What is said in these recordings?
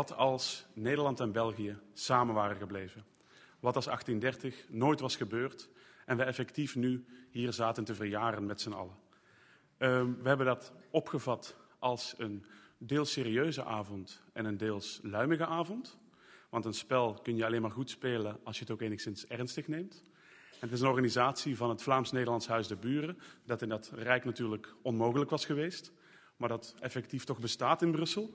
Wat als Nederland en België samen waren gebleven? Wat als 1830 nooit was gebeurd en we effectief nu hier zaten te verjaren met z'n allen? Um, we hebben dat opgevat als een deels serieuze avond en een deels luimige avond. Want een spel kun je alleen maar goed spelen als je het ook enigszins ernstig neemt. En het is een organisatie van het Vlaams-Nederlands Huis de Buren, dat in dat rijk natuurlijk onmogelijk was geweest, maar dat effectief toch bestaat in Brussel.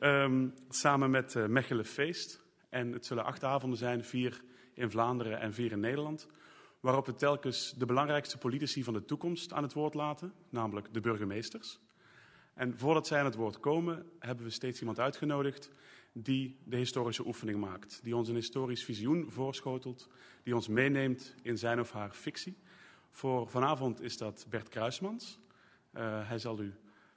Um, samen met uh, Mechelen Feest. En het zullen acht avonden zijn, vier in Vlaanderen en vier in Nederland. Waarop we telkens de belangrijkste politici van de toekomst aan het woord laten, namelijk de burgemeesters. En voordat zij aan het woord komen, hebben we steeds iemand uitgenodigd die de historische oefening maakt. Die ons een historisch visioen voorschotelt, die ons meeneemt in zijn of haar fictie. Voor vanavond is dat Bert Kruismans. Uh, hij zal u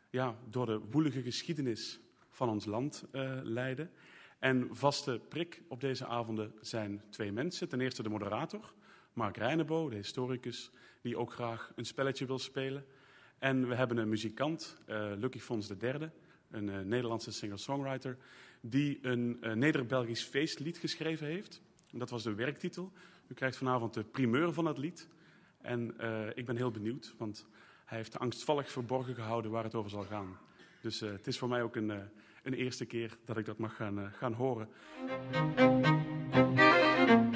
ja, door de woelige geschiedenis van ons land uh, leiden. En vaste prik op deze avonden zijn twee mensen. Ten eerste de moderator, Mark Reinebo, de historicus, die ook graag een spelletje wil spelen. En we hebben een muzikant, uh, Lucky Fons III, een uh, Nederlandse singer-songwriter, die een Neder-Belgisch feestlied geschreven heeft. Dat was de werktitel. U krijgt vanavond de primeur van het lied. En ik ben heel benieuwd, want hij heeft angstvallig verborgen gehouden waar het over zal gaan. Dus het is voor mij ook een, een eerste keer dat ik dat mag gaan, gaan horen.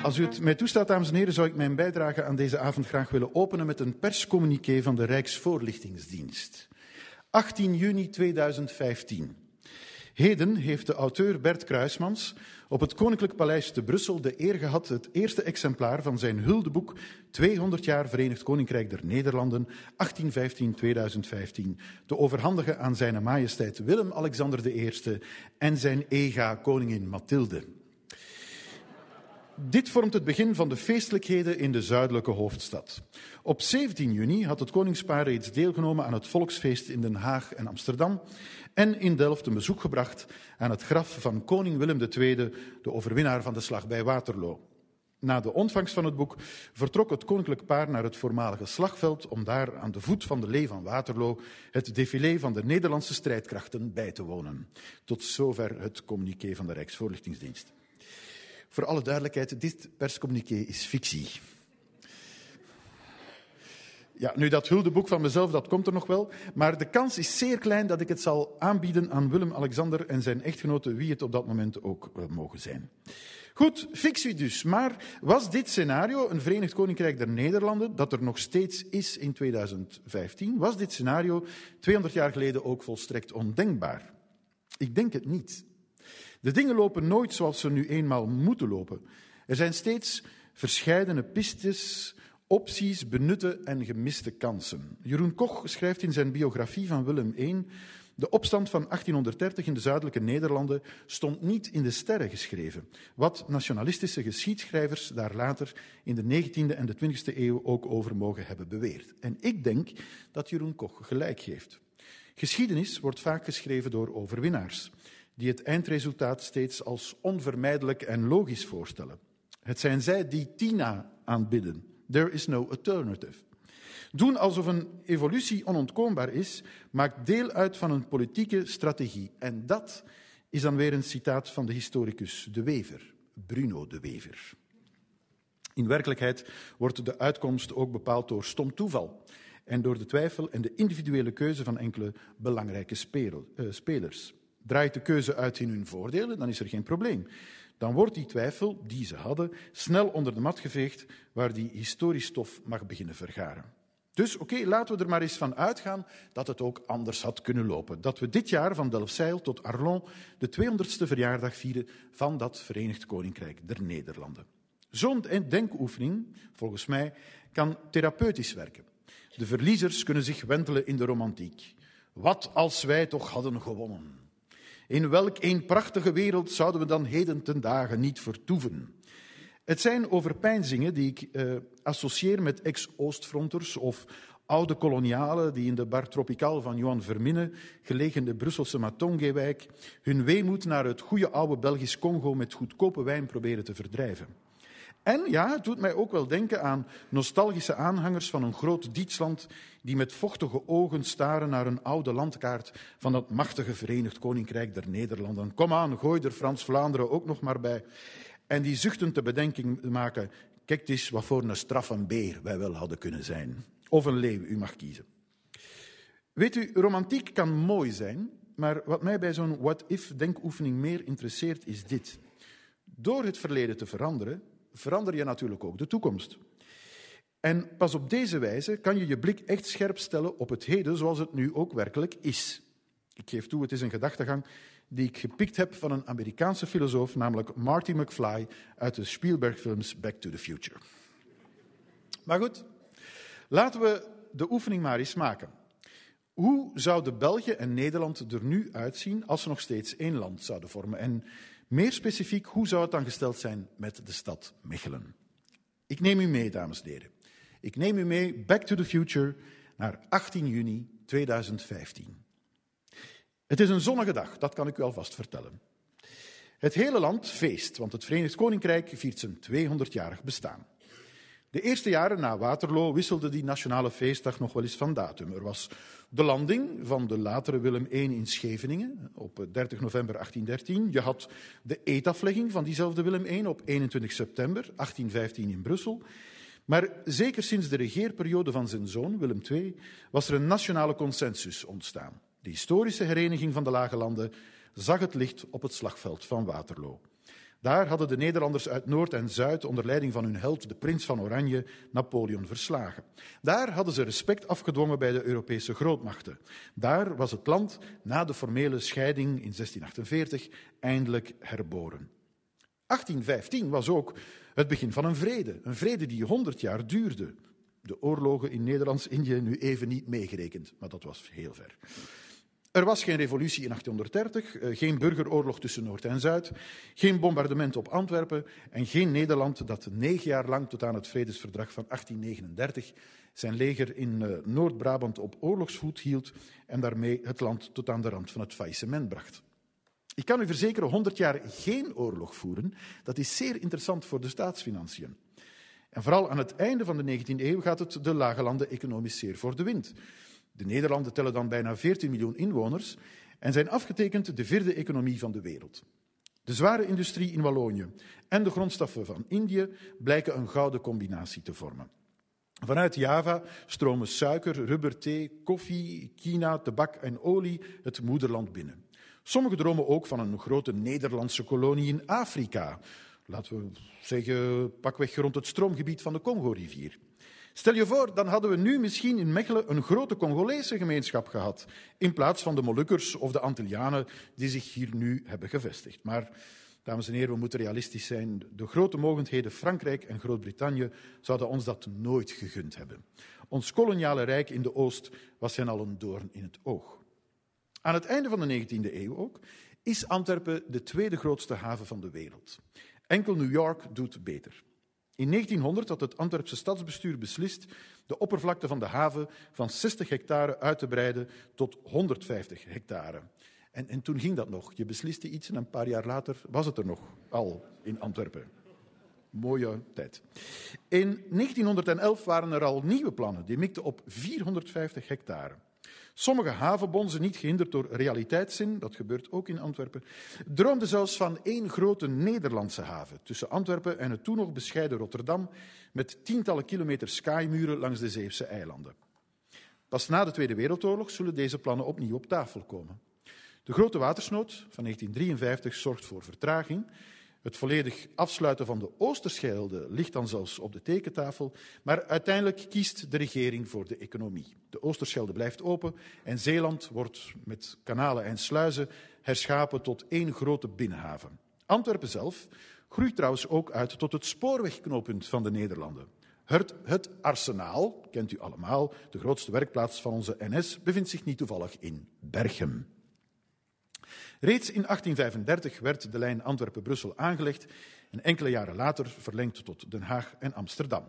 Als u het mij toestaat, dames en heren, zou ik mijn bijdrage aan deze avond graag willen openen met een perscommuniqué van de Rijksvoorlichtingsdienst. 18 juni 2015. Heden heeft de auteur Bert Kruismans op het Koninklijk Paleis te Brussel de eer gehad het eerste exemplaar van zijn huldeboek 200 jaar Verenigd Koninkrijk der Nederlanden 1815-2015 te overhandigen aan zijn majesteit Willem-Alexander I en zijn ega koningin Mathilde. Dit vormt het begin van de feestelijkheden in de zuidelijke hoofdstad. Op 17 juni had het koningspaar reeds deelgenomen aan het volksfeest in Den Haag en Amsterdam en in Delft een bezoek gebracht aan het graf van koning Willem II, de overwinnaar van de slag bij Waterloo. Na de ontvangst van het boek vertrok het koninklijk paar naar het voormalige slagveld om daar aan de voet van de Lee van Waterloo het défilé van de Nederlandse strijdkrachten bij te wonen. Tot zover het communiqué van de Rijksvoorlichtingsdienst. Voor alle duidelijkheid, dit perscommuniqué is fictie. Ja, nu dat huldeboek van mezelf, dat komt er nog wel. Maar de kans is zeer klein dat ik het zal aanbieden aan Willem-Alexander en zijn echtgenote, wie het op dat moment ook uh, mogen zijn. Goed, fictie dus. Maar was dit scenario, een Verenigd Koninkrijk der Nederlanden, dat er nog steeds is in 2015, was dit scenario 200 jaar geleden ook volstrekt ondenkbaar? Ik denk het niet. De dingen lopen nooit zoals ze nu eenmaal moeten lopen. Er zijn steeds verscheidene pistes, opties, benutte en gemiste kansen. Jeroen Koch schrijft in zijn biografie van Willem I. De opstand van 1830 in de zuidelijke Nederlanden stond niet in de sterren geschreven, wat nationalistische geschiedschrijvers daar later in de 19e en de 20e eeuw ook over mogen hebben beweerd. En ik denk dat Jeroen Koch gelijk geeft. Geschiedenis wordt vaak geschreven door overwinnaars die het eindresultaat steeds als onvermijdelijk en logisch voorstellen. Het zijn zij die Tina aanbidden. There is no alternative. Doen alsof een evolutie onontkoombaar is, maakt deel uit van een politieke strategie. En dat is dan weer een citaat van de historicus De Wever, Bruno De Wever. In werkelijkheid wordt de uitkomst ook bepaald door stom toeval en door de twijfel en de individuele keuze van enkele belangrijke eh, spelers. Draait de keuze uit in hun voordelen, dan is er geen probleem. Dan wordt die twijfel, die ze hadden, snel onder de mat geveegd, waar die historisch stof mag beginnen vergaren. Dus oké, laten we er maar eens van uitgaan dat het ook anders had kunnen lopen. Dat we dit jaar van Delfzijl tot Arlon de 200ste verjaardag vieren van dat Verenigd Koninkrijk der Nederlanden. Zo'n denkoefening, volgens mij, kan therapeutisch werken. De verliezers kunnen zich wentelen in de romantiek. Wat als wij toch hadden gewonnen? In welk een prachtige wereld zouden we dan heden ten dagen niet vertoeven? Het zijn overpeinzingen die ik uh, associeer met ex-Oostfronters of Oude kolonialen die in de bar Tropical van Johan Verminne, gelegen de Brusselse Matongewijk, hun weemoed naar het goede oude Belgisch Congo met goedkope wijn proberen te verdrijven. En ja, het doet mij ook wel denken aan nostalgische aanhangers van een groot Dietsland die met vochtige ogen staren naar een oude landkaart van dat machtige Verenigd Koninkrijk der Nederlanden. Kom aan, gooi er Frans-Vlaanderen ook nog maar bij. En die zuchtend de bedenking maken, kijk eens wat voor een straffe beer wij wel hadden kunnen zijn. Of een leeuw, u mag kiezen. Weet u, romantiek kan mooi zijn, maar wat mij bij zo'n what-if-denkoefening meer interesseert is dit. Door het verleden te veranderen, verander je natuurlijk ook de toekomst. En pas op deze wijze kan je je blik echt scherp stellen op het heden zoals het nu ook werkelijk is. Ik geef toe, het is een gedachtegang die ik gepikt heb van een Amerikaanse filosoof, namelijk Marty McFly uit de Spielberg-films Back to the Future. Maar goed, laten we de oefening maar eens maken. Hoe zouden België en Nederland er nu uitzien als ze nog steeds één land zouden vormen? En meer specifiek, hoe zou het dan gesteld zijn met de stad Mechelen? Ik neem u mee, dames en heren. Ik neem u mee back to the future naar 18 juni 2015. Het is een zonnige dag, dat kan ik u alvast vertellen. Het hele land feest, want het Verenigd Koninkrijk viert zijn 200-jarig bestaan. De eerste jaren na Waterloo wisselde die nationale feestdag nog wel eens van datum. Er was de landing van de latere Willem I in Scheveningen op 30 november 1813. Je had de eetaflegging van diezelfde Willem I op 21 september 1815 in Brussel. Maar zeker sinds de regeerperiode van zijn zoon Willem II was er een nationale consensus ontstaan. De historische hereniging van de Lage Landen zag het licht op het slagveld van Waterloo. Daar hadden de Nederlanders uit Noord en Zuid onder leiding van hun held, de prins van Oranje, Napoleon verslagen. Daar hadden ze respect afgedwongen bij de Europese grootmachten. Daar was het land na de formele scheiding in 1648 eindelijk herboren. 1815 was ook het begin van een vrede, een vrede die 100 jaar duurde. De oorlogen in Nederlands-Indië nu even niet meegerekend, maar dat was heel ver. Er was geen revolutie in 1830, eh, geen burgeroorlog tussen Noord en Zuid, geen bombardement op Antwerpen en geen Nederland dat negen jaar lang tot aan het Vredesverdrag van 1839 zijn leger in eh, Noord-Brabant op oorlogsvoet hield en daarmee het land tot aan de rand van het faillissement bracht. Ik kan u verzekeren, 100 jaar geen oorlog voeren, dat is zeer interessant voor de staatsfinanciën. En vooral aan het einde van de 19e eeuw gaat het de lage landen economisch zeer voor de wind. De Nederlanden tellen dan bijna 14 miljoen inwoners en zijn afgetekend de vierde economie van de wereld. De zware industrie in Wallonië en de grondstoffen van Indië blijken een gouden combinatie te vormen. Vanuit Java stromen suiker, rubber, thee, koffie, kina, tabak en olie het moederland binnen. Sommigen dromen ook van een grote Nederlandse kolonie in Afrika. Laten we zeggen, pakweg rond het stroomgebied van de Congo-rivier. Stel je voor, dan hadden we nu misschien in Mechelen een grote Congolese gemeenschap gehad, in plaats van de Molukkers of de Antillianen die zich hier nu hebben gevestigd. Maar, dames en heren, we moeten realistisch zijn. De grote mogendheden Frankrijk en Groot-Brittannië zouden ons dat nooit gegund hebben. Ons koloniale rijk in de Oost was hen al een doorn in het oog. Aan het einde van de 19e eeuw ook is Antwerpen de tweede grootste haven van de wereld. Enkel New York doet beter. In 1900 had het Antwerpse stadsbestuur beslist de oppervlakte van de haven van 60 hectare uit te breiden tot 150 hectare. En, en toen ging dat nog. Je besliste iets en een paar jaar later was het er nog al in Antwerpen. Mooie tijd. In 1911 waren er al nieuwe plannen. Die mikten op 450 hectare. Sommige havenbonzen, niet gehinderd door realiteitszin, dat gebeurt ook in Antwerpen, droomden zelfs van één grote Nederlandse haven tussen Antwerpen en het toen nog bescheiden Rotterdam, met tientallen kilometer skymuren langs de Zeeuwse eilanden. Pas na de Tweede Wereldoorlog zullen deze plannen opnieuw op tafel komen. De grote watersnood van 1953 zorgt voor vertraging het volledig afsluiten van de Oosterschelde ligt dan zelfs op de tekentafel, maar uiteindelijk kiest de regering voor de economie. De Oosterschelde blijft open en Zeeland wordt met kanalen en sluizen herschapen tot één grote binnenhaven. Antwerpen zelf groeit trouwens ook uit tot het spoorwegknooppunt van de Nederlanden. Het, het Arsenaal, kent u allemaal, de grootste werkplaats van onze NS, bevindt zich niet toevallig in Berchem. Reeds in 1835 werd de lijn Antwerpen-Brussel aangelegd en enkele jaren later verlengd tot Den Haag en Amsterdam.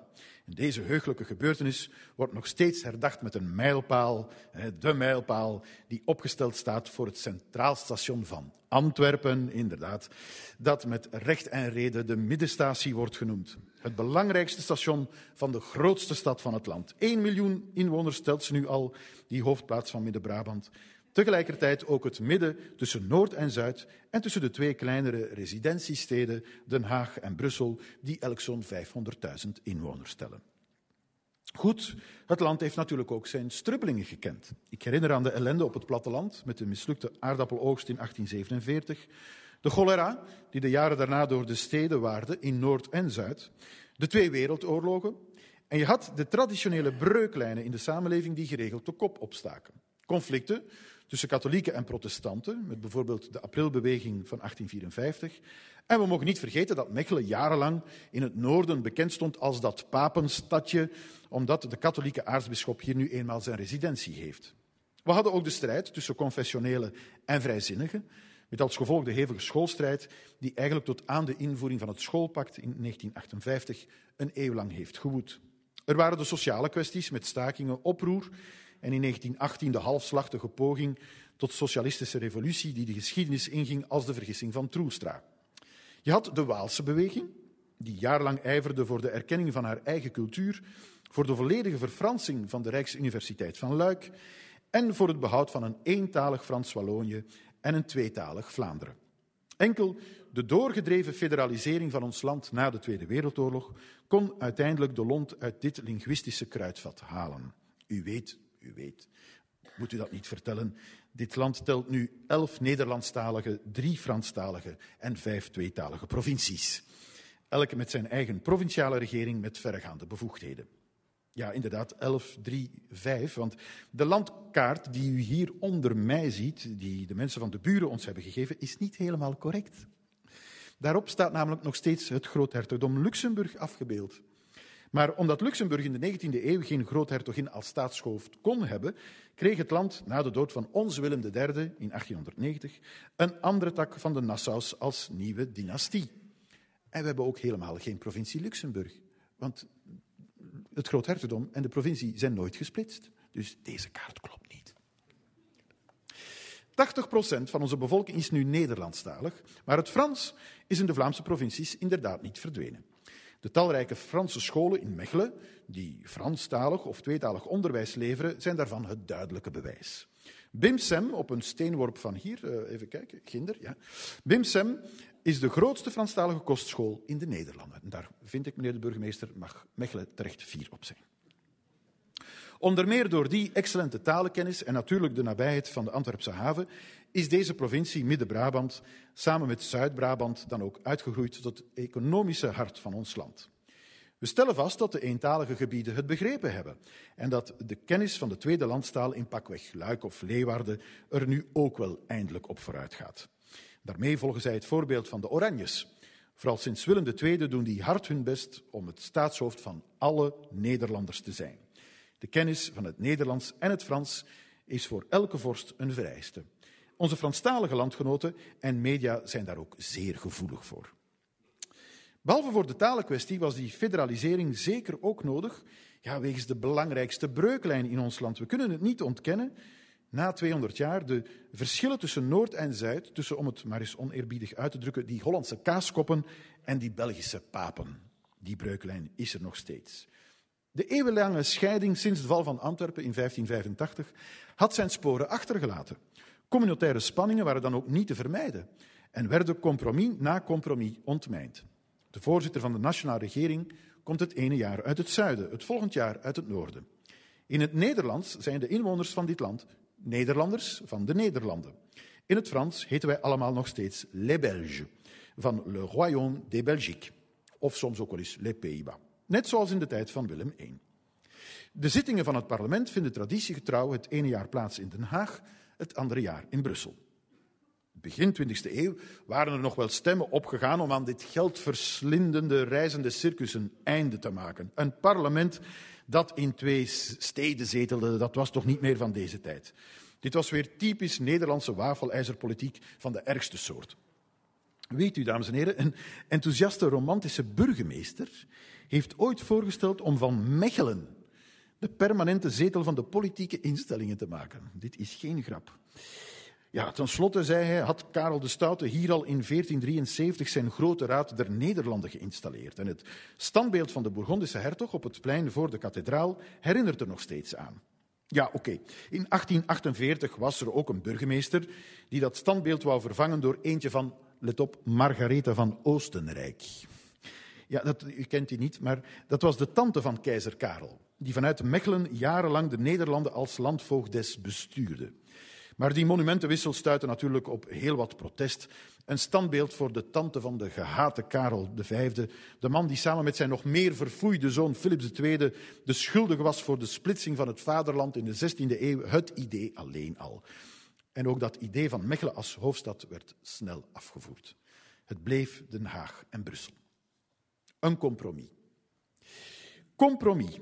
Deze heugelijke gebeurtenis wordt nog steeds herdacht met een mijlpaal, de mijlpaal die opgesteld staat voor het Centraal Station van Antwerpen, inderdaad, dat met recht en reden de middenstatie wordt genoemd. Het belangrijkste station van de grootste stad van het land. 1 miljoen inwoners stelt ze nu al, die hoofdplaats van Midden-Brabant. Tegelijkertijd ook het midden tussen Noord en Zuid en tussen de twee kleinere residentiesteden Den Haag en Brussel, die elk zo'n 500.000 inwoners stellen. Goed, het land heeft natuurlijk ook zijn strubbelingen gekend. Ik herinner aan de ellende op het platteland met de mislukte aardappeloogst in 1847, de cholera die de jaren daarna door de steden waarde in Noord en Zuid, de twee wereldoorlogen en je had de traditionele breuklijnen in de samenleving die geregeld de kop opstaken. Conflicten tussen katholieken en protestanten, met bijvoorbeeld de aprilbeweging van 1854. En we mogen niet vergeten dat Mechelen jarenlang in het noorden bekend stond als dat papenstadje, omdat de katholieke aartsbisschop hier nu eenmaal zijn residentie heeft. We hadden ook de strijd tussen confessionele en vrijzinnigen, met als gevolg de hevige schoolstrijd die eigenlijk tot aan de invoering van het schoolpact in 1958 een eeuw lang heeft gewoed. Er waren de sociale kwesties met stakingen, oproer en in 1918 de halfslachtige poging tot socialistische revolutie die de geschiedenis inging als de vergissing van Troelstra. Je had de Waalse beweging, die jarenlang ijverde voor de erkenning van haar eigen cultuur, voor de volledige verfransing van de Rijksuniversiteit van Luik en voor het behoud van een eentalig Frans-Wallonië en een tweetalig Vlaanderen. Enkel de doorgedreven federalisering van ons land na de Tweede Wereldoorlog kon uiteindelijk de lont uit dit linguïstische kruidvat halen. U weet u weet, moet u dat niet vertellen. Dit land telt nu elf Nederlandstalige, drie Franstalige en vijf tweetalige provincies. Elke met zijn eigen provinciale regering met verregaande bevoegdheden. Ja, inderdaad, 11, 3, 5. Want de landkaart die u hier onder mij ziet, die de mensen van de buren ons hebben gegeven, is niet helemaal correct. Daarop staat namelijk nog steeds het groothertogdom Luxemburg afgebeeld. Maar omdat Luxemburg in de 19e eeuw geen groothertogin als staatshoofd kon hebben, kreeg het land na de dood van onze Willem III in 1890 een andere tak van de Nassaus als nieuwe dynastie. En we hebben ook helemaal geen provincie Luxemburg, want het groothertogdom en de provincie zijn nooit gesplitst. Dus deze kaart klopt niet. 80% van onze bevolking is nu Nederlandstalig, maar het Frans is in de Vlaamse provincies inderdaad niet verdwenen. De talrijke Franse scholen in Mechelen, die Franstalig of tweetalig onderwijs leveren, zijn daarvan het duidelijke bewijs. BIMSEM, op een steenworp van hier, eh, even kijken, Ginder, ja. BIMSEM is de grootste Franstalige kostschool in de Nederlanden. En daar vind ik, meneer de burgemeester, mag Mechelen terecht fier op zijn. Onder meer door die excellente talenkennis en natuurlijk de nabijheid van de Antwerpse haven is deze provincie Midden-Brabant samen met Zuid-Brabant dan ook uitgegroeid tot het economische hart van ons land. We stellen vast dat de eentalige gebieden het begrepen hebben en dat de kennis van de tweede landstaal in pakweg Luik of Leeuwarden er nu ook wel eindelijk op vooruit gaat. Daarmee volgen zij het voorbeeld van de Oranjes. Vooral sinds Willem II doen die hard hun best om het staatshoofd van alle Nederlanders te zijn. De kennis van het Nederlands en het Frans is voor elke vorst een vereiste. Onze Franstalige landgenoten en media zijn daar ook zeer gevoelig voor. Behalve voor de talenkwestie was die federalisering zeker ook nodig, ja, wegens de belangrijkste breuklijn in ons land. We kunnen het niet ontkennen, na 200 jaar, de verschillen tussen Noord en Zuid, tussen, om het maar eens oneerbiedig uit te drukken, die Hollandse kaaskoppen en die Belgische papen. Die breuklijn is er nog steeds. De eeuwenlange scheiding sinds de val van Antwerpen in 1585 had zijn sporen achtergelaten. Communautaire spanningen waren dan ook niet te vermijden en werden compromis na compromis ontmijnd. De voorzitter van de nationale regering komt het ene jaar uit het zuiden, het volgend jaar uit het noorden. In het Nederlands zijn de inwoners van dit land Nederlanders van de Nederlanden. In het Frans heten wij allemaal nog steeds les Belges, van le Royaume des Belgiques, of soms ook wel eens les Pays-Bas. Net zoals in de tijd van Willem I. De zittingen van het parlement vinden traditiegetrouw het ene jaar plaats in Den Haag, het andere jaar in Brussel. Begin 20e eeuw waren er nog wel stemmen opgegaan om aan dit geldverslindende reizende circus een einde te maken. Een parlement dat in twee steden zetelde, dat was toch niet meer van deze tijd. Dit was weer typisch Nederlandse wafelijzerpolitiek van de ergste soort. Weet u, dames en heren, een enthousiaste romantische burgemeester heeft ooit voorgesteld om van Mechelen de permanente zetel van de politieke instellingen te maken. Dit is geen grap. Ja, ten slotte, zei hij, had Karel de Stoute hier al in 1473 zijn grote raad der Nederlanden geïnstalleerd. En het standbeeld van de Bourgondische hertog op het plein voor de kathedraal herinnert er nog steeds aan. Ja, oké. In 1848 was er ook een burgemeester die dat standbeeld wou vervangen door eentje van, let op, Margaretha van Oostenrijk. Ja, dat, u kent die niet, maar dat was de tante van keizer Karel, die vanuit Mechelen jarenlang de Nederlanden als landvoogdes bestuurde. Maar die monumentenwissel stuitte natuurlijk op heel wat protest. Een standbeeld voor de tante van de gehate Karel V, de man die samen met zijn nog meer verfoeide zoon Philips II de schuldige was voor de splitsing van het vaderland in de 16e eeuw, het idee alleen al. En ook dat idee van Mechelen als hoofdstad werd snel afgevoerd. Het bleef Den Haag en Brussel. Een compromis. Compromis.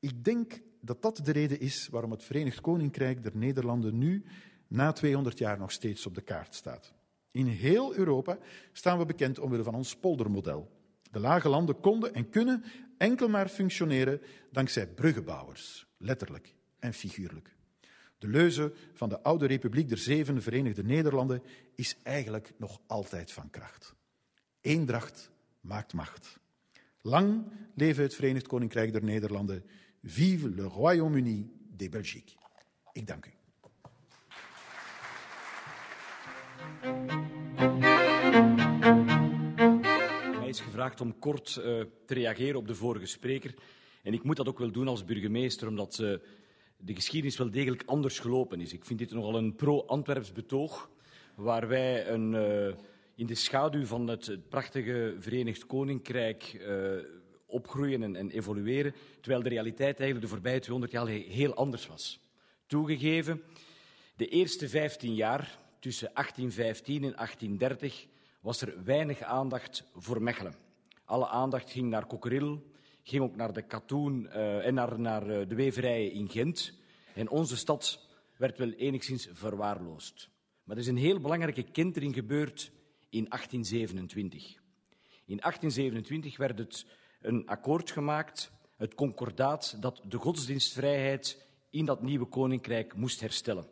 Ik denk dat dat de reden is waarom het Verenigd Koninkrijk der Nederlanden nu, na 200 jaar, nog steeds op de kaart staat. In heel Europa staan we bekend omwille van ons poldermodel. De lage landen konden en kunnen enkel maar functioneren dankzij bruggenbouwers, letterlijk en figuurlijk. De leuze van de oude Republiek der Zeven Verenigde Nederlanden is eigenlijk nog altijd van kracht. Eendracht maakt macht. Lang leven het Verenigd Koninkrijk der Nederlanden. Vive le Royaume-Uni de Belgique. Ik dank u. Mij is gevraagd om kort uh, te reageren op de vorige spreker. En ik moet dat ook wel doen als burgemeester, omdat uh, de geschiedenis wel degelijk anders gelopen is. Ik vind dit nogal een pro-Antwerps betoog, waar wij een, uh, in de schaduw van het prachtige Verenigd Koninkrijk opgroeien en, en, evolueren, terwijl de realiteit eigenlijk de voorbije 200 jaar heel anders was. Toegegeven, de eerste 15 jaar, tussen 1815 en 1830, was er weinig aandacht voor Mechelen. Alle aandacht ging naar Cockerill, ging ook naar de katoen uh, en naar, naar uh, de weverijen in Gent. En onze stad werd wel enigszins verwaarloosd. Maar er is een heel belangrijke kentering gebeurd in 1827. In 1827 werd het een akkoord gemaakt, het concordaat, dat de godsdienstvrijheid in dat nieuwe koninkrijk moest herstellen.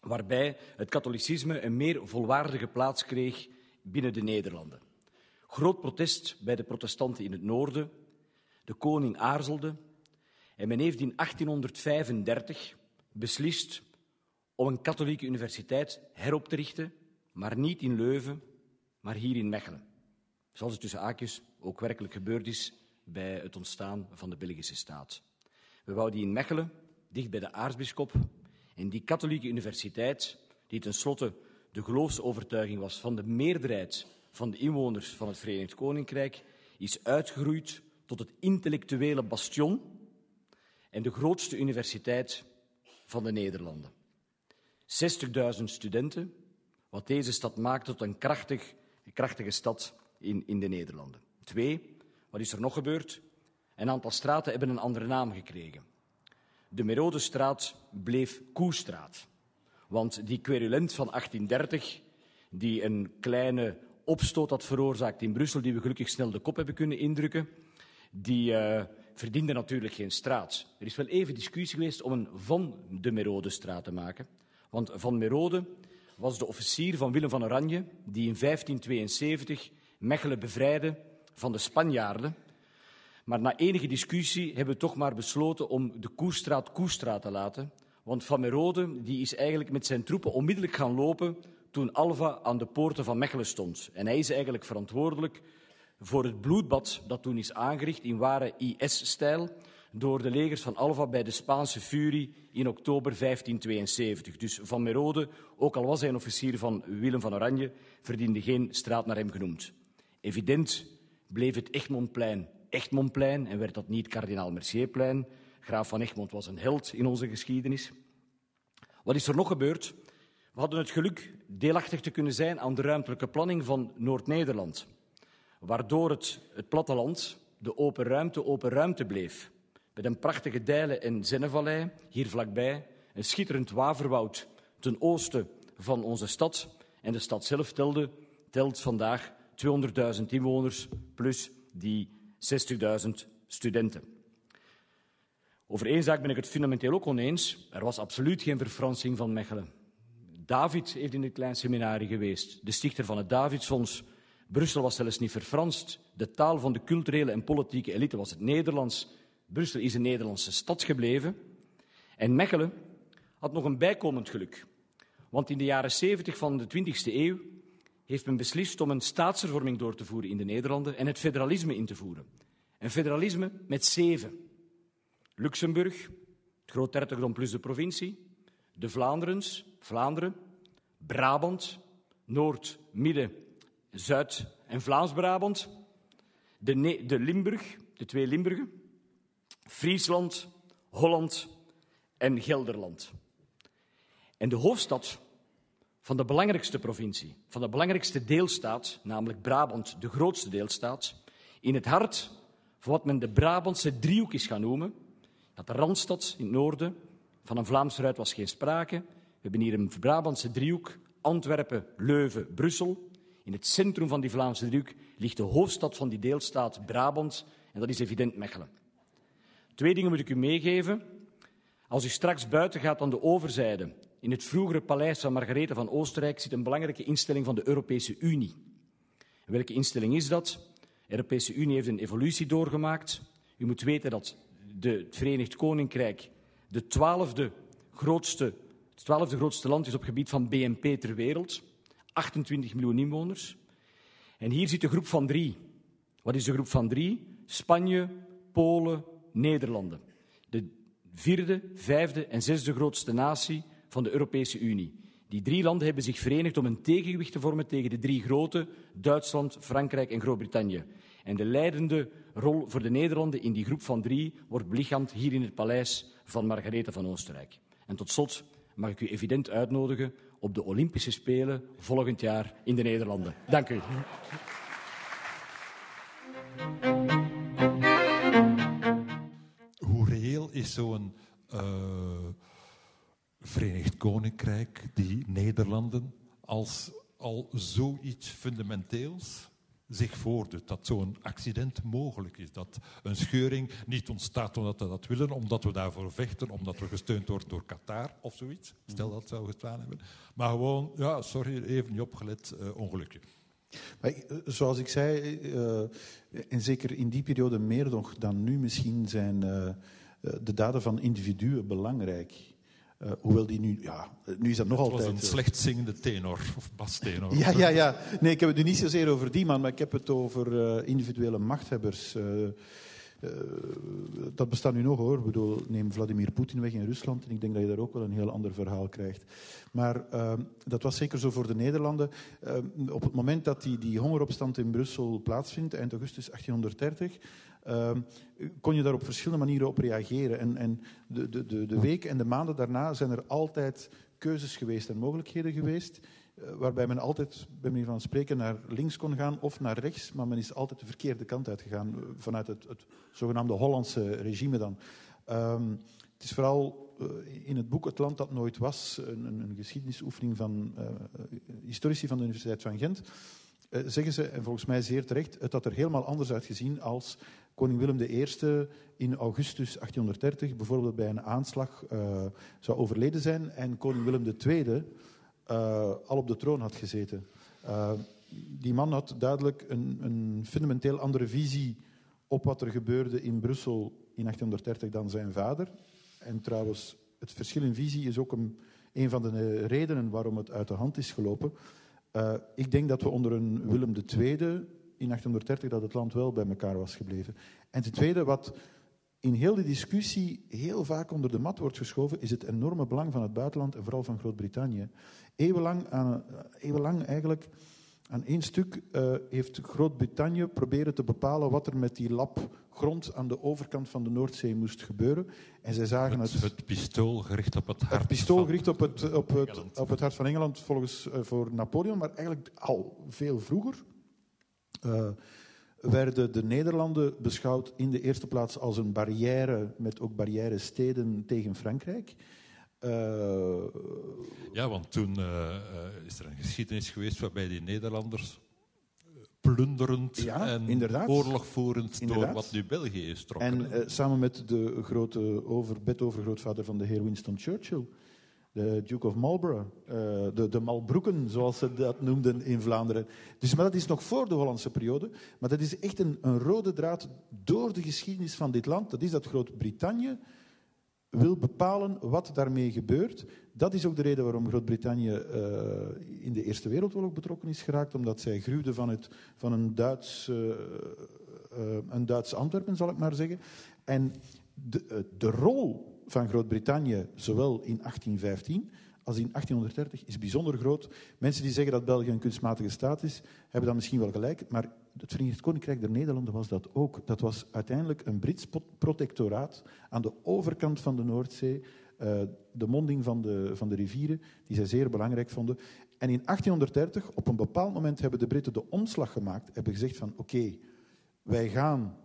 Waarbij het katholicisme een meer volwaardige plaats kreeg binnen de Nederlanden. Groot protest bij de protestanten in het noorden. De koning aarzelde. En men heeft in 1835 beslist om een katholieke universiteit herop te richten, maar niet in Leuven, maar hier in Mechelen. Zoals het tussen aakjes ook werkelijk gebeurd is bij het ontstaan van de Belgische staat. We wouden die in Mechelen, dicht bij de aartsbisschop, en die katholieke universiteit, die tenslotte de geloofsovertuiging was van de meerderheid van de inwoners van het Verenigd Koninkrijk, is uitgegroeid tot het intellectuele bastion en de grootste universiteit van de Nederlanden. 60.000 studenten, wat deze stad maakt tot een krachtig, krachtige stad in, in de Nederlanden. Twee, wat is er nog gebeurd? Een aantal straten hebben een andere naam gekregen. De Merodestraat bleef Koestraat. Want die querulent van 1830, die een kleine opstoot had veroorzaakt in Brussel, die we gelukkig snel de kop hebben kunnen indrukken, die uh, verdiende natuurlijk geen straat. Er is wel even discussie geweest om een Van de Merodestraat te maken. Want Van Merode was de officier van Willem van Oranje, die in 1572 Mechelen bevrijdde van de Spanjaarden. Maar na enige discussie hebben we toch maar besloten om de Koestraat Koestraat te laten. Want Van Merode die is eigenlijk met zijn troepen onmiddellijk gaan lopen toen Alva aan de poorten van Mechelen stond. En hij is eigenlijk verantwoordelijk voor het bloedbad dat toen is aangericht in ware IS-stijl door de legers van Alva bij de Spaanse Furie in oktober 1572. Dus Van Merode, ook al was hij een officier van Willem van Oranje, verdiende geen straat naar hem genoemd. Evident bleef het Egmontplein Egmontplein en werd dat niet kardinaal Mercierplein. Graaf van Egmond was een held in onze geschiedenis. Wat is er nog gebeurd? We hadden het geluk deelachtig te kunnen zijn aan de ruimtelijke planning van Noord-Nederland, waardoor het, het platteland de open ruimte open ruimte bleef. Met een prachtige Dijlen- en Zennevallei, hier vlakbij, een schitterend waverwoud ten oosten van onze stad. En de stad zelf telde telt vandaag 200.000 inwoners plus die 60.000 studenten. Over één zaak ben ik het fundamenteel ook oneens. Er was absoluut geen verfransing van Mechelen. David heeft in het klein seminarie geweest, de stichter van het Davidsfonds. Brussel was zelfs niet verfranst. De taal van de culturele en politieke elite was het Nederlands. Brussel is een Nederlandse stad gebleven. En Mechelen had nog een bijkomend geluk. Want in de jaren 70 van de 20e eeuw heeft men beslist om een staatshervorming door te voeren in de Nederlanden en het federalisme in te voeren. Een federalisme met zeven. Luxemburg, het groot hertogdom plus de provincie, de Vlaanderens, Vlaanderen, Brabant, Noord, Midden, Zuid- en Vlaams-Brabant, de, de Limburg, de twee Limburgen, Friesland, Holland en Gelderland. En de hoofdstad van de belangrijkste provincie, van de belangrijkste deelstaat, namelijk Brabant, de grootste deelstaat, in het hart van wat men de Brabantse driehoek is gaan noemen. Dat de Randstad in het noorden, van een Vlaams ruit was geen sprake. We hebben hier een Brabantse driehoek, Antwerpen, Leuven, Brussel. In het centrum van die Vlaamse driehoek ligt de hoofdstad van die deelstaat Brabant, en dat is evident Mechelen. Twee dingen moet ik u meegeven. Als u straks buiten gaat aan de overzijde, in het vroegere paleis van Margarethe van Oostenrijk, zit een belangrijke instelling van de Europese Unie. welke instelling is dat? De Europese Unie heeft een evolutie doorgemaakt. U moet weten dat de, het Verenigd Koninkrijk de twaalfde grootste, het twaalfde grootste land is op gebied van BNP ter wereld. 28 miljoen inwoners. En hier zit de groep van drie. Wat is de groep van drie? Spanje, Polen, Nederlanden. De vierde, vijfde en zesde grootste natie van de Europese Unie. Die drie landen hebben zich verenigd om een tegengewicht te vormen tegen de drie grote, Duitsland, Frankrijk en Groot-Brittannië. En de leidende rol voor de Nederlanden in die groep van drie wordt belichaamd hier in het paleis van Margarethe van Oostenrijk. En tot slot mag ik u evident uitnodigen op de Olympische Spelen volgend jaar in de Nederlanden. Dank u. Hoe reëel is zo'n uh, Verenigd Koninkrijk, die Nederlanden, als al zoiets fundamenteels zich voordoet. Dat zo'n accident mogelijk is. Dat een scheuring niet ontstaat omdat we dat willen, omdat we daarvoor vechten, omdat we gesteund worden door Qatar of zoiets. Stel dat zou gestaan hebben. Maar gewoon, ja, sorry, even niet opgelet, uh, ongelukje. Maar, eh, zoals ik zei, uh, en zeker in die periode meer nog dan nu misschien, zijn de daden van individuen belangrijk. Uh, hoewel die nu, ja, nu is dat nog het altijd... was een slecht zingende tenor, of bastenor. Ja, ja, ja. Nee, ik heb het nu niet zozeer over die man, maar ik heb het over uh, individuele machthebbers. Uh, dat bestaat nu nog hoor. Ik bedoel, neem Vladimir Poetin weg in Rusland en ik denk dat je daar ook wel een heel ander verhaal krijgt. Maar ehm, dat was zeker zo voor de Nederlanden. Ehm, op het moment dat die, die hongeropstand in Brussel plaatsvindt, eind augustus 1830, uh, kon je daar op verschillende manieren op reageren. En, en de, de, de, de week en de maanden daarna zijn er altijd keuzes geweest en mogelijkheden geweest. Uh, waarbij men altijd, bij manier van spreken, naar links kon gaan of naar rechts. Maar men is altijd de verkeerde kant uitgegaan. Uh, vanuit het, het, zogenaamde Hollandse regime dan. Um, het is vooral uh, in het boek Het Land dat nooit was, een, een geschiedenisoefening van historici van de Universiteit van Gent. zeggen ze, en volgens mij zeer terecht, het had er helemaal anders uitgezien als koning Willem I in augustus 1830 bijvoorbeeld bij een aanslag uh, zou overleden zijn en koning Willem II uh, al op de troon had gezeten. Uh, die man had duidelijk een, een, fundamenteel andere visie op wat er gebeurde in Brussel in 1830 dan zijn vader. En trouwens, het verschil in visie is ook een, een van de redenen waarom het uit de hand is gelopen. ik denk dat we onder een Willem II in 1830 dat het land wel bij elkaar was gebleven. En ten tweede, wat in heel die discussie heel vaak onder de mat wordt geschoven, is het enorme belang van het buitenland en vooral van Groot-Brittannië. Eeuwenlang, aan, eeuwenlang eigenlijk aan één stuk uh, heeft Groot-Brittannië proberen te bepalen wat er met die lap grond aan de overkant van de Noordzee moest gebeuren. En zij zagen het, het, het pistool gericht op het hart. Het pistool gericht op het, op het, op het hart van Engeland volgens uh, voor Napoleon, maar eigenlijk al veel vroeger. Uh, werden de Nederlanden beschouwd in de eerste plaats als een barrière met ook barrière steden tegen Frankrijk. Uh, ja, want toen uh, is er een geschiedenis geweest waarbij die Nederlanders plunderend ja, en inderdaad. oorlogvoerend Inderdaad. door wat nu België is trokken. En uh, samen met de grote over, bedovergrootvader van de heer Winston Churchill, de Duke of Marlborough, uh, de, de Malbroeken, zoals ze dat noemden in Vlaanderen. Dus, maar dat is nog voor de Hollandse periode. Maar dat is echt een, een rode draad door de geschiedenis van dit land. Dat is dat Groot-Brittannië wil bepalen wat daarmee gebeurt. Dat is ook de reden waarom Groot-Brittannië uh, in de Eerste Wereldoorlog betrokken is geraakt, omdat zij gruwde van, het, van een, Duits, uh, een Duits Antwerpen, zal ik maar zeggen. En de, de rol van Groot-Brittannië, zowel in 1815 als in 1830, is bijzonder groot. Mensen die zeggen dat België een kunstmatige staat is, hebben dan misschien wel gelijk, maar het Verenigd Koninkrijk der Nederlanden was dat ook. Dat was uiteindelijk een Brits protectoraat aan de overkant van de Noordzee, uh, de monding van de, van de rivieren, die zij zeer belangrijk vonden. En in 1830, op een bepaald moment, hebben de Britten de omslag gemaakt, hebben gezegd van oké, wij gaan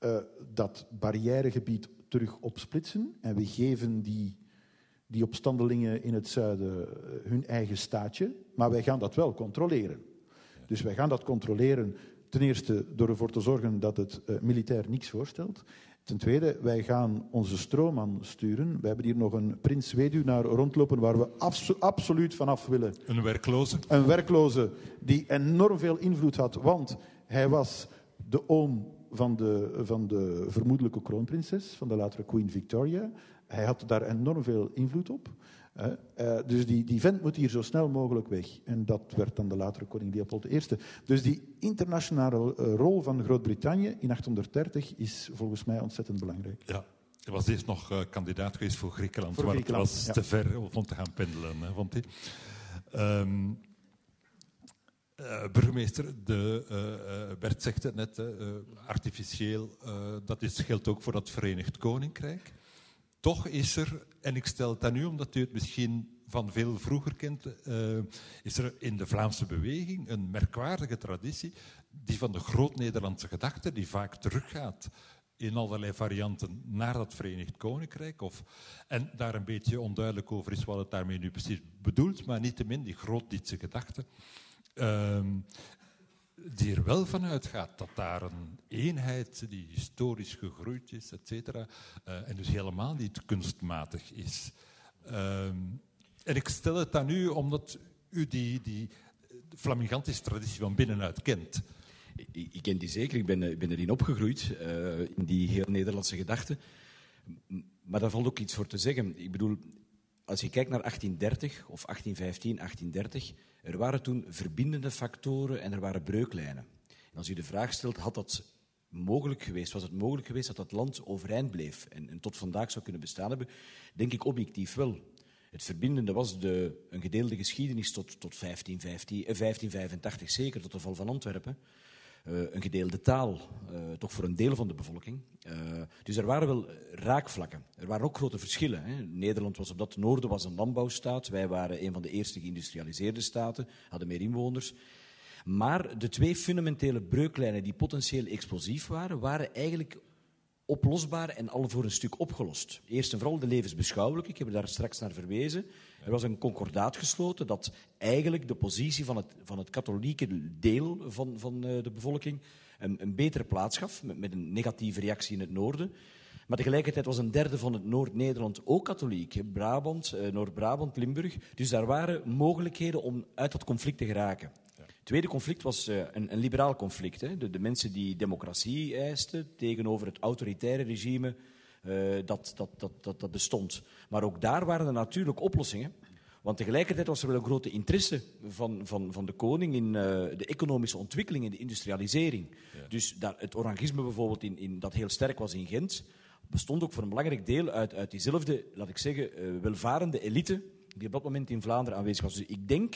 uh, dat barrièregebied terug opsplitsen en we geven die, die opstandelingen in het zuiden hun eigen staatje, maar wij gaan dat wel controleren. Dus wij gaan dat controleren ten eerste door ervoor te zorgen dat het uh, militair niks voorstelt. Ten tweede, wij gaan onze stroomman sturen. We hebben hier nog een prins weduwnaar rondlopen waar we abso absoluut vanaf willen. Een werkloze? Een werkloze die enorm veel invloed had, want hij was de oom van de, van de vermoedelijke kroonprinses, van de latere Queen Victoria. Hij had daar enorm veel invloed op. Uh, dus die, die vent moet hier zo snel mogelijk weg. En dat werd dan de latere koning Leopold I. Dus die internationale uh, rol van Groot-Brittannië in 1830 is volgens mij ontzettend belangrijk. Ja. Hij was eerst nog kandidaat geweest voor Griekenland, voor maar Griekenland, het was ja. te ver om te gaan pendelen, hè, vond hij. Um, uh, burgemeester, de, uh, Bert zegt het net, artificieel, dat is, geldt ook voor dat Verenigd Koninkrijk. Toch is er, en ik stel het aan u omdat u het misschien van veel vroeger kent, is er in de Vlaamse beweging een merkwaardige traditie die van de groot-Nederlandse gedachte, die vaak teruggaat in allerlei varianten naar dat Verenigd Koninkrijk. Of, en daar een beetje onduidelijk over is wat het daarmee nu precies bedoelt, maar niettemin die groot-Dietse gedachte. Um, die er wel van uitgaat dat daar een eenheid die historisch gegroeid is, et cetera, uh, en dus helemaal niet kunstmatig is. Um, en ik stel het aan u omdat u die, die flamingantische traditie van binnenuit kent. Ik, ken die zeker, ik ben, ben erin opgegroeid, uh, in die heel Nederlandse gedachte. Maar daar valt ook iets voor te zeggen. Ik bedoel, als je kijkt naar 1830 of 1815, 1830, er waren toen verbindende factoren en er waren breuklijnen. En als u de vraag stelt, had dat mogelijk geweest, was het mogelijk geweest dat dat land overeind bleef en, en tot vandaag zou kunnen bestaan hebben, denk ik objectief wel. Het verbindende was de, een gedeelde geschiedenis tot, tot 1515, eh, 1585, zeker tot de val van Antwerpen. Uh, een gedeelde taal, uh, toch voor een deel van de bevolking. Uh, dus er waren wel raakvlakken. Er waren ook grote verschillen. Hè. Nederland was op dat noorden was een landbouwstaat. Wij waren een van de eerste geïndustrialiseerde staten, hadden meer inwoners. Maar de twee fundamentele breuklijnen die potentieel explosief waren, waren eigenlijk oplosbaar en al voor een stuk opgelost. Eerst en vooral de levensbeschouwelijke, ik heb daar straks naar verwezen. Er was een concordaat gesloten dat eigenlijk de positie van het, van het katholieke deel van, van uh, de bevolking een, een, betere plaats gaf, met, met, een negatieve reactie in het noorden. Maar tegelijkertijd was een derde van het Noord-Nederland ook katholiek. Brabant, uh, Noord-Brabant, Limburg. Dus daar waren mogelijkheden om uit dat conflict te geraken. Het tweede conflict was uh, een, een, liberaal conflict. Hè? De, de, mensen die democratie eisten tegenover het autoritaire regime uh, dat, dat, dat, dat, dat bestond. Maar ook daar waren er natuurlijk oplossingen. Want tegelijkertijd was er wel een grote interesse van, van, van de koning in uh, de economische ontwikkeling en de industrialisering. Ja. Dus daar, het orangisme bijvoorbeeld, in, in, dat heel sterk was in Gent, bestond ook voor een belangrijk deel uit, uit diezelfde, laat ik zeggen, uh, welvarende elite die op dat moment in Vlaanderen aanwezig was. Dus ik denk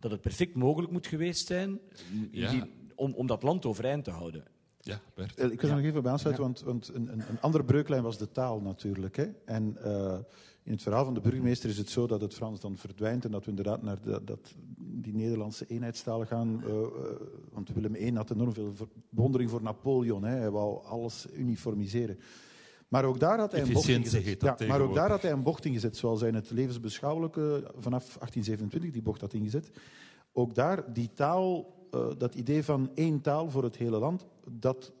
dat het perfect mogelijk moet geweest zijn Ja. die, om, om dat land overeind te houden. Ja, Bert. Eh, Ik wil er nog even bij aansluiten, want, want een, een, een andere breuklijn was de taal natuurlijk. Hè. En uh, in het verhaal van de burgemeester is het zo dat het Frans dan verdwijnt en dat we inderdaad naar de, dat, die Nederlandse eenheidstaal gaan. Uh, uh, want Willem I had enorm veel bewondering voor Napoleon. Hè. Hij wou alles uniformiseren. Maar ook daar had hij een bocht in Efficiëntie gezet. heet dat Ja, maar ook daar had hij een bocht in gezet, zoals hij in het levensbeschouwelijke vanaf 1827 die bocht had ingezet. Ook daar, die taal, eh, dat idee van één taal voor het hele land, dat,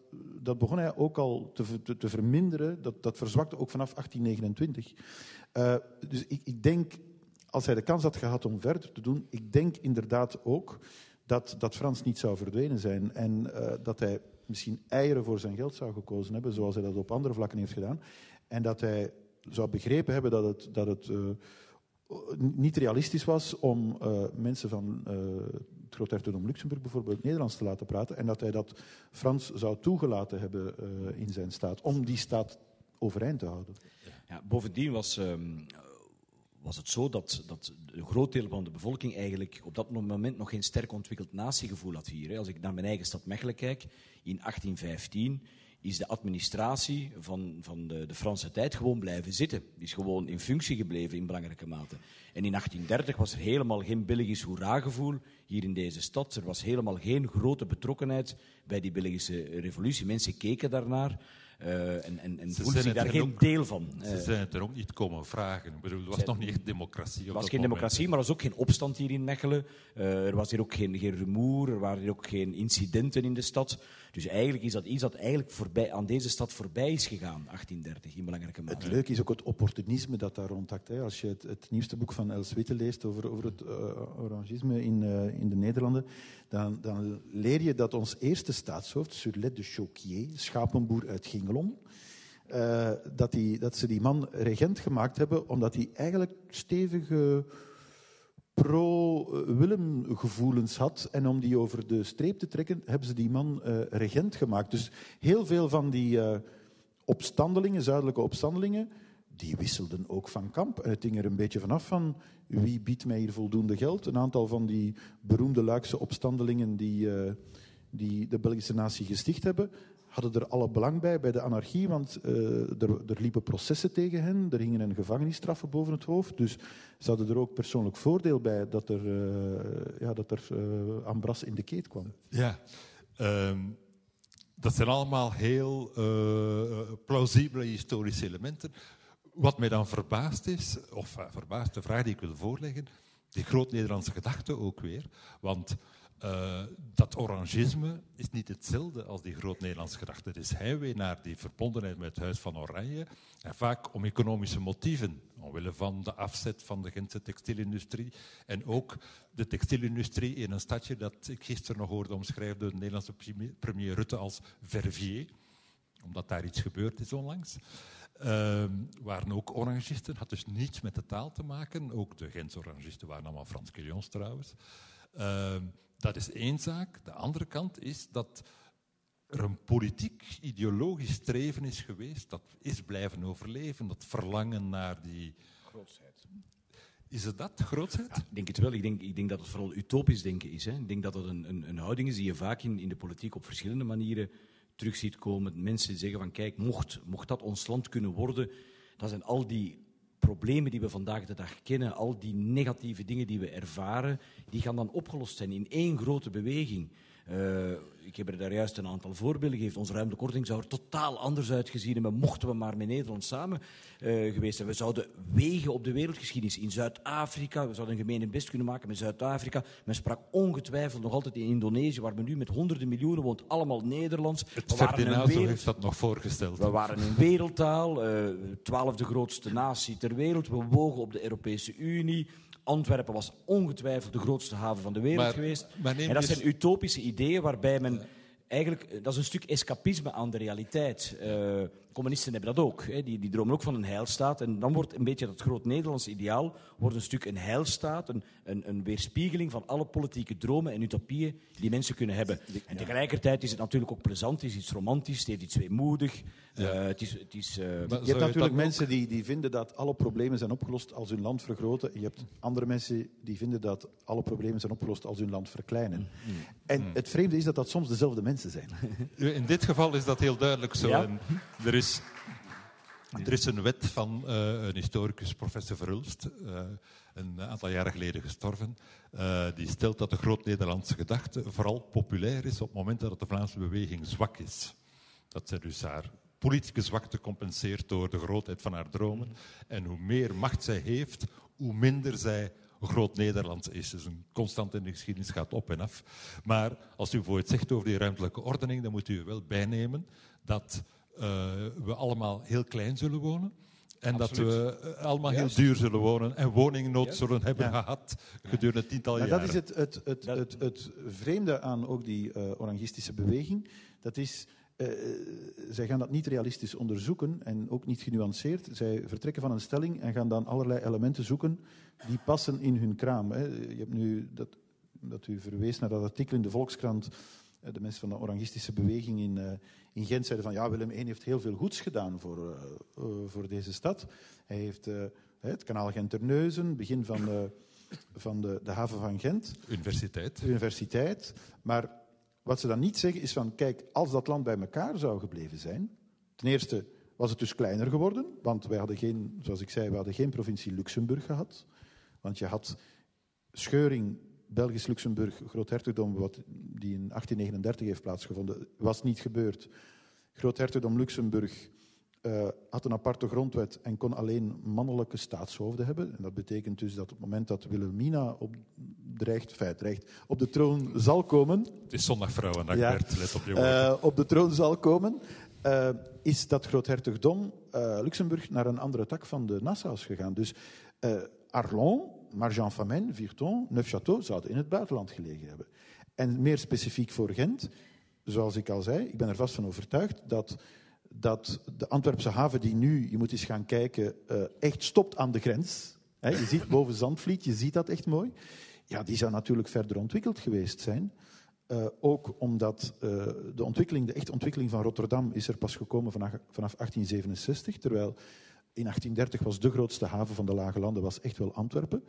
dat begon hij ook al te, te, te verminderen. Dat, dat verzwakte ook vanaf 1829. Eh, dus ik, ik denk, als hij de kans had gehad om verder te doen, ik denk inderdaad ook dat, dat Frans niet zou verdwenen zijn. En eh, dat hij misschien eieren voor zijn geld zou gekozen hebben, zoals hij dat op andere vlakken heeft gedaan. En dat hij zou begrepen hebben dat het, dat het eh, niet realistisch was om eh, mensen van eh, het Groothertogdom Luxemburg bijvoorbeeld Nederlands te laten praten. En dat hij dat Frans zou toegelaten hebben in zijn staat, om die staat overeind te houden. Ja, bovendien was, ehm, was het zo dat, dat een groot deel van de bevolking eigenlijk op dat moment nog geen sterk ontwikkeld natiegevoel had hier. Als ik naar mijn eigen stad Mechelen kijk, in 1815 is de administratie van, van de, de Franse tijd gewoon blijven zitten. Die is gewoon in functie gebleven in belangrijke mate. En in 1830 was er helemaal geen Belgisch hoera-gevoel hier in deze stad. Er was helemaal geen grote betrokkenheid bij die Belgische revolutie. Mensen keken daarnaar eh, en, en, en zijn zich het daar geen ook- deel van. Ze Eh, zijn het er ook niet komen vragen. Ik bedoel, het was Zij- nog niet echt democratie. er was geen moment. democratie, maar er was ook geen opstand hier in Mechelen. Eh, er was hier ook geen, geen rumoer, er waren hier ook geen incidenten in de stad. Dus eigenlijk is dat iets dat eigenlijk voorbij, aan deze stad voorbij is gegaan, 1830, in belangrijke mate. Het leuke is ook het opportunisme dat daar rondhangt. Hè. Als je het, het nieuwste boek van Els Witte leest over, over het eh, orangisme in, eh, in de Nederlanden, dan, dan leer je dat ons eerste staatshoofd, Surlet de Choquier, schapenboer uit Gingelon, eh, dat, die, dat ze die man regent gemaakt hebben omdat hij eigenlijk stevige pro-Willem-gevoelens had. En om die over de streep te trekken, hebben ze die man eh, regent gemaakt. Dus heel veel van die eh, opstandelingen, zuidelijke opstandelingen, die wisselden ook van kamp. En het hing er een beetje vanaf van wie biedt mij hier voldoende geld. Een aantal van die beroemde Luikse opstandelingen die, eh, die de Belgische natie gesticht hebben, hadden er alle belang bij, bij de anarchie, want eh, er, er liepen processen tegen hen, er hingen hen gevangenisstraffen boven het hoofd, dus ze hadden er ook persoonlijk voordeel bij dat er, eh, ja, dat er ambras in de keet kwam. Ja, ehm, dat zijn allemaal heel plausibele historische elementen. Wat mij dan verbaast is, of eh, verbaast, de vraag die ik wil voorleggen, die groot-Nederlandse gedachte ook weer. Want eh, dat orangisme is niet hetzelfde als die groot-Nederlandse gedachte. Het is heimwee naar die verbondenheid met het Huis van Oranje. En vaak om economische motieven. Omwille van de afzet van de Gentse textielindustrie. En ook de textielindustrie in een stadje dat ik gisteren nog hoorde omschrijven door de Nederlandse premier- Rutte als Verviers. Omdat daar iets gebeurd is onlangs. Ehm, waren ook orangisten, had dus niets met de taal te maken. Ook de Gentse orangisten waren allemaal Frans Quillons trouwens. Ehm, dat is één zaak. De andere kant is dat er een politiek, ideologisch streven is geweest. Dat is blijven overleven. Dat verlangen naar die. Is het dat, grootheid? Ik denk het wel. Ik denk, ik denk dat het vooral utopisch denken is. Hè. Ik denk dat het een, een, een houding is die je vaak in, in de politiek op verschillende manieren terug ziet komen. Mensen zeggen van kijk, mocht, mocht dat ons land kunnen worden, dan zijn al die problemen die we vandaag de dag kennen, al die negatieve dingen die we ervaren, die gaan dan opgelost zijn in één grote beweging. Eh, ik heb er daar juist een aantal voorbeelden gegeven. Onze ruimtelijke ordening zou er totaal anders uitgezien hebben, mochten we maar met Nederland samen eh, geweest zijn. We zouden wegen op de wereldgeschiedenis in Zuid-Afrika, we zouden een gemene best kunnen maken met Zuid-Afrika. Men sprak ongetwijfeld nog altijd in Indonesië, waar men nu met honderden miljoenen woont, allemaal Nederlands. Het We Ferdinand wereld- heeft dat nog voorgesteld. we waren een wereldtaal, eh, twaalfde grootste natie ter wereld. We wogen op de Europese Unie. Antwerpen was ongetwijfeld de grootste haven van de wereld Maar- geweest. maar en dat dus- zijn utopische ideeën waarbij men eigenlijk... eh, Dat is een stuk escapisme aan de realiteit. Eh, communisten hebben dat ook. Hè. Die, die dromen ook van een heilstaat. En dan wordt een beetje dat groot Nederlands ideaal wordt een stuk een heilstaat. Een, een, een weerspiegeling van alle politieke dromen en utopieën die mensen kunnen hebben. En tegelijkertijd is het natuurlijk ook plezant. Het is iets romantisch, het heeft iets weemoedig. Eh, het is... Het is eh, Maar Je hebt natuurlijk ook- mensen die, die vinden dat alle problemen zijn opgelost als hun land vergroten. Je hebt andere mensen die vinden dat alle problemen zijn opgelost als hun land verkleinen. En het vreemde is dat dat soms dezelfde mensen zijn. In dit geval is dat heel duidelijk zo. Ja. En er, is, er is een wet van eh, een historicus, professor Verhulst, eh, een aantal jaren geleden gestorven. eh, die stelt dat de groot-Nederlandse gedachte vooral populair is op het moment dat de Vlaamse beweging zwak is. Dat zij dus haar politieke zwakte compenseert door de grootheid van haar dromen. En hoe meer macht zij heeft, hoe minder zij groot Nederlands is. Dus een constant in de geschiedenis gaat op en af. Maar als u bijvoorbeeld zegt over die ruimtelijke ordening, dan moet u wel bijnemen dat we allemaal heel klein zullen wonen. En Absoluut. dat we uh, allemaal Juist. heel duur zullen wonen en woningnood Juist. zullen hebben ja. gehad gedurende tientallen jaren. Dat is het, het, het, het, het vreemde aan ook die uh, orangistische beweging. Dat is uh, zij gaan dat niet realistisch onderzoeken en ook niet genuanceerd. Zij vertrekken van een stelling en gaan dan allerlei elementen zoeken die passen in hun kraam. Hè. Je hebt nu dat, dat u verwees naar dat artikel in de Volkskrant. Eh, de mensen van de Orangistische beweging in, uh, in Gent zeiden van ja, Willem I heeft heel veel goeds gedaan voor, uh, voor deze stad. Hij heeft het kanaal Gent-Terneuzen, begin van, de, van de, de haven van Gent. Universiteit. Universiteit. Maar wat ze dan niet zeggen is van, kijk, als dat land bij elkaar zou gebleven zijn, ten eerste was het dus kleiner geworden, want wij hadden geen, zoals ik zei, we hadden geen provincie Luxemburg gehad. Want je had scheuring Belgisch-Luxemburg, groothertogdom, wat die in 1839 heeft plaatsgevonden, was niet gebeurd. Groothertogdom Luxemburg uh, had een aparte grondwet en kon alleen mannelijke staatshoofden hebben. En dat betekent dus dat op het moment dat Wilhelmina op, dreigt, feit, dreigt, op de troon zal komen... Het is zondag vrouwendag, ja, Bert, let op je woord. Uh, op de troon zal komen, uh, is dat groothertogdom Luxemburg naar een andere tak van de Nassau's gegaan. Dus Arlon, Marjan-Famenne, Virton, Neufchâteau zouden in het buitenland gelegen hebben. En meer specifiek voor Gent, zoals ik al zei, ik ben er vast van overtuigd dat dat de Antwerpse haven die nu, je moet eens gaan kijken, uh, echt stopt aan de grens. je ziet boven Zandvliet, je ziet dat echt mooi. Ja, die zou natuurlijk verder ontwikkeld geweest zijn. Uh, ook omdat uh, de ontwikkeling, de echte ontwikkeling van Rotterdam is er pas gekomen vanaf, vanaf 1867, terwijl in 1830 was de grootste haven van de Lage Landen was echt wel Antwerpen.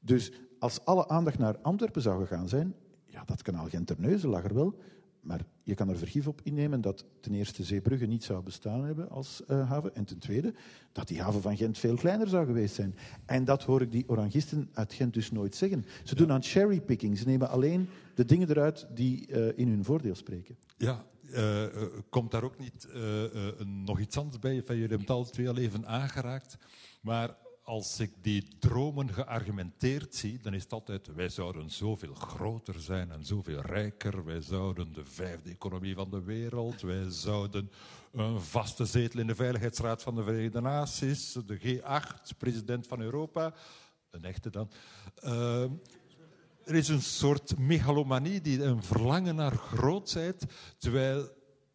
Dus als alle aandacht naar Antwerpen zou gegaan zijn, ja, dat kanaal Gent-Terneuzen lag er wel, maar je kan er vergif op innemen dat ten eerste Zeebrugge niet zou bestaan hebben als uh, haven. En ten tweede dat die haven van Gent veel kleiner zou geweest zijn. En dat hoor ik die orangisten uit Gent dus nooit zeggen. Ze doen aan cherrypicking. Ze nemen alleen de dingen eruit die uh, in hun voordeel spreken. Ja, uh, komt daar ook niet nog iets anders bij? Jullie hebben het al twee al even aangeraakt. Maar als ik die dromen geargumenteerd zie, dan is het altijd, wij zouden zoveel groter zijn en zoveel rijker. Wij zouden de vijfde economie van de wereld. Wij zouden een vaste zetel in de Veiligheidsraad van de Verenigde Naties. De G8, president van Europa. Een echte dan. Uh, er is een soort megalomanie, die een verlangen naar grootheid, terwijl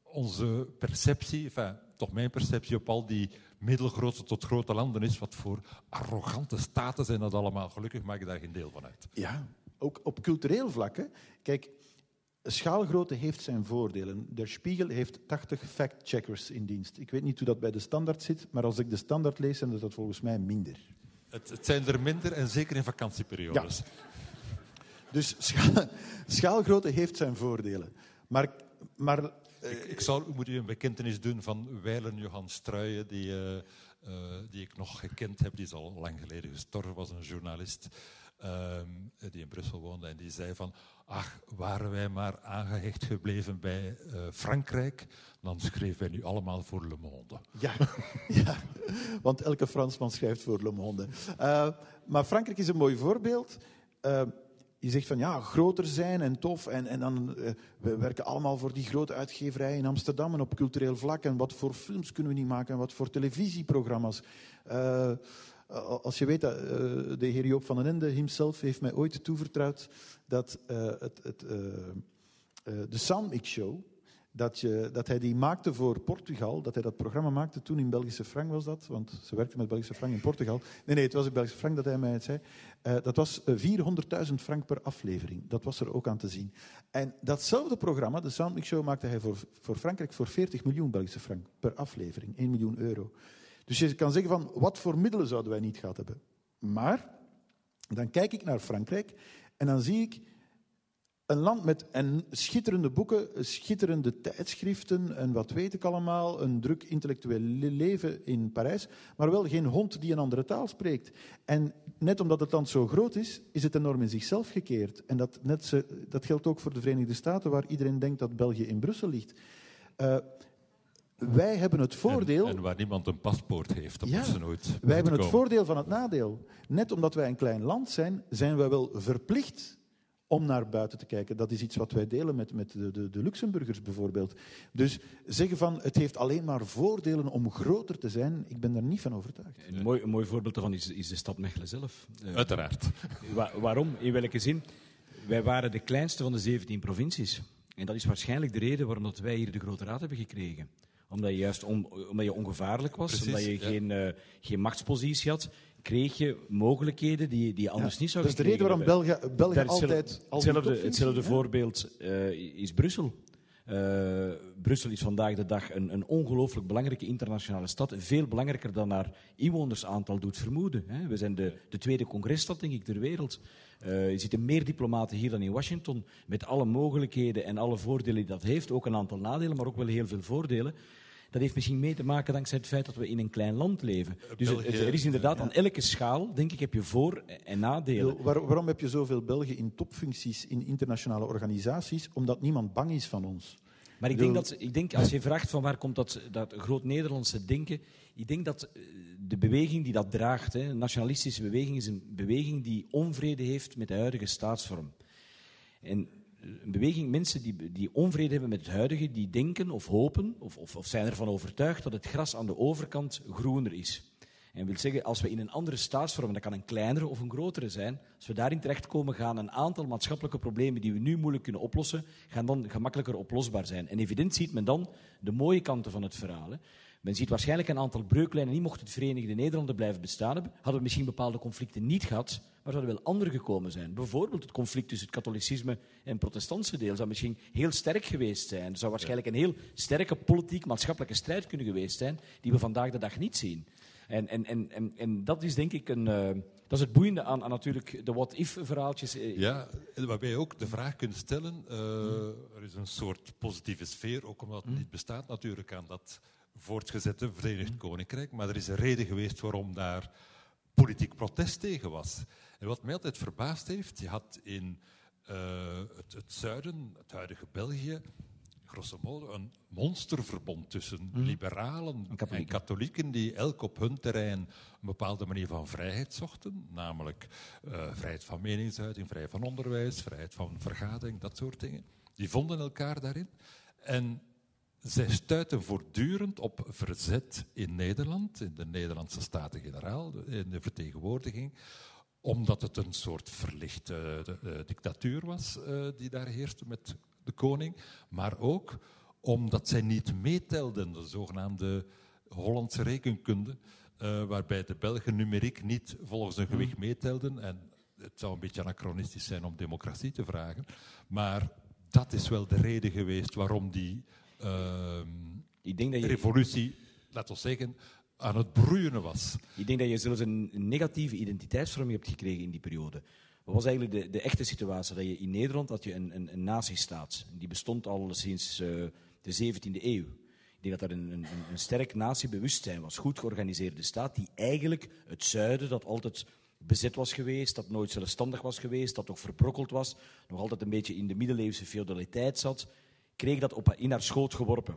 onze perceptie, enfin, toch mijn perceptie op al die middelgrote tot grote landen is. Wat voor arrogante staten zijn dat allemaal. Gelukkig maak ik daar geen deel van uit. Ja, ook op cultureel vlak. Hè. Kijk, schaalgrootte heeft zijn voordelen. Der Spiegel heeft 80 fact-checkers in dienst. Ik weet niet hoe dat bij de standaard zit, maar als ik de standaard lees, dan is dat volgens mij minder. Het, het zijn er minder en zeker in vakantieperiodes. Ja. Dus schaal, schaalgrootte heeft zijn voordelen. Maar, maar ik, ik zal, moet u een bekentenis doen van Weilen Johan Struijen, die, uh, uh, die ik nog gekend heb. Die is al lang geleden gestorven, was een journalist uh, die in Brussel woonde. En die zei van, ach, waren wij maar aangehecht gebleven bij uh, Frankrijk, dan schreven wij nu allemaal voor Le Monde. Ja, ja want elke Fransman schrijft voor Le Monde. Uh, maar Frankrijk is een mooi voorbeeld. Uh, je zegt van ja, groter zijn en tof. En, en dan, uh, we werken allemaal voor die grote uitgeverij in Amsterdam en op cultureel vlak. En wat voor films kunnen we niet maken en wat voor televisieprogramma's. Uh, als je weet dat de heer Joop van den Ende himself heeft mij ooit toevertrouwd dat het, het, de Soundmix Show, dat, je, dat hij die maakte voor Portugal, dat hij dat programma maakte toen in Belgische frank was dat, want ze werkte met Belgische frank in Portugal. Nee, nee, het was in Belgische frank dat hij mij het zei. Uh, dat was 400.000 eh, frank per aflevering. Dat was er ook aan te zien. En datzelfde programma, de Soundmix Show, maakte hij voor, voor Frankrijk voor 40 miljoen Belgische frank per aflevering. 1 miljoen euro. Dus je kan zeggen van, wat voor middelen zouden wij niet gehad hebben? Maar, dan kijk ik naar Frankrijk en dan zie ik een land met en schitterende boeken, schitterende tijdschriften en wat weet ik allemaal, een druk intellectueel leven in Parijs, maar wel geen hond die een andere taal spreekt. En net omdat het land zo groot is, is het enorm in zichzelf gekeerd. En dat, net dat geldt ook voor de Verenigde Staten, waar iedereen denkt dat België in Brussel ligt. Uh, wij hebben het voordeel. En, en waar niemand een paspoort heeft, dat Ja, ze nooit. wij hebben het voordeel van het nadeel. Net omdat wij een klein land zijn, zijn wij wel verplicht om naar buiten te kijken. Dat is iets wat wij delen met, met de, de, de Luxemburgers bijvoorbeeld. Dus zeggen van het heeft alleen maar voordelen om groter te zijn, ik ben daar niet van overtuigd. Een mooi, een mooi voorbeeld daarvan is, is de stad Mechelen zelf. Eh, Uiteraard. Wa- waarom? In welke zin? Wij waren de kleinste van de 17 provincies. En dat is waarschijnlijk de reden waarom dat wij hier de Grote Raad hebben gekregen. Omdat je juist on- omdat je ongevaarlijk was, Precies, omdat je ja. geen, eh, geen machtspositie had, kreeg je mogelijkheden die, die je anders niet zou dat is de reden waarom hebben. België, België altijd hetzelfde- al hetzelfde, voorbeeld eh, is Brussel. Eh, Brussel is vandaag de dag een, een ongelooflijk belangrijke internationale stad. Veel belangrijker dan haar inwonersaantal doet vermoeden. Hè. We zijn de, de tweede congresstad, denk ik, ter wereld. Eh, er zitten meer diplomaten hier dan in Washington. Met alle mogelijkheden en alle voordelen die dat heeft. Ook een aantal nadelen, maar ook wel heel veel voordelen. Dat heeft misschien mee te maken dankzij het feit dat we in een klein land leven. Dus het- België- er is inderdaad aan elke schaal, denk ik, heb je voor- en nadelen. Wil, waar- waarom heb je zoveel Belgen in topfuncties in internationale organisaties? Omdat niemand bang is van ons. Maar ik denk dat, ik denk, als je vraagt van waar komt dat, dat groot Nederlandse denken, ik denk dat eh, de beweging die dat draagt, hè, een nationalistische beweging, is een beweging die onvrede heeft met de huidige staatsvorm. En eh, een beweging, mensen die, die onvrede hebben met het huidige, die denken of hopen of, of, of zijn ervan overtuigd dat het gras aan de overkant groener is. En wil zeggen, als we in een andere staatsvorm, dat kan een kleinere of een grotere zijn, als we daarin terechtkomen, gaan een aantal maatschappelijke problemen die we nu moeilijk kunnen oplossen, gaan dan gemakkelijker oplosbaar zijn. En evident ziet men dan de mooie kanten van het verhaal. Hè. Men ziet waarschijnlijk een aantal breuklijnen, niet mocht het Verenigde Nederlanden blijven bestaan hebben, hadden we misschien bepaalde conflicten niet gehad, maar zouden wel andere gekomen zijn. Bijvoorbeeld het conflict tussen het katholicisme en het protestantse deel zou misschien heel sterk geweest zijn. Er zou waarschijnlijk een heel sterke politiek-maatschappelijke strijd kunnen geweest zijn, die we vandaag de dag niet zien. En, en, en, en, en dat is denk ik een. eh, dat is het boeiende aan, aan natuurlijk de what-if-verhaaltjes. eh, Ja, waarbij je ook de vraag kunt stellen, eh, er is een soort positieve sfeer, ook omdat het niet bestaat natuurlijk aan dat voortgezette Verenigd Koninkrijk, maar er is een reden geweest waarom daar politiek protest tegen was. En wat mij altijd verbaasd heeft, je had in eh, het, het zuiden, het huidige België, grosso modo een monsterverbond tussen liberalen en katholieken. katholieken die elk op hun terrein een bepaalde manier van vrijheid zochten, namelijk eh, vrijheid van meningsuiting, vrijheid van onderwijs, vrijheid van vergadering, dat soort dingen. Die vonden elkaar daarin. En zij stuiten voortdurend op verzet in Nederland, in de Nederlandse Staten-Generaal, in de vertegenwoordiging, omdat het een soort verlichte eh, eh, dictatuur was eh, die daar heerste met de koning, maar ook omdat zij niet meetelden, de zogenaamde Hollandse rekenkunde, waarbij de Belgen numeriek niet volgens hun gewicht meetelden. En het zou een beetje anachronistisch zijn om democratie te vragen, maar dat is wel de reden geweest waarom die Ik denk dat je, revolutie, laten we zeggen, aan het broeien was. ik denk dat je zelfs een een negatieve identiteitsvorming hebt gekregen in die periode. Wat was eigenlijk de, de echte situatie? Dat je in Nederland had je een, een, een nazistaat. Die bestond al sinds eh, de 17e eeuw. Ik denk dat er een, een, een sterk natiebewustzijn was. Goed georganiseerde staat die eigenlijk het zuiden, dat altijd bezet was geweest, dat nooit zelfstandig was geweest, dat toch verbrokkeld was, nog altijd een beetje in de middeleeuwse feudaliteit zat, kreeg dat op, in haar schoot geworpen.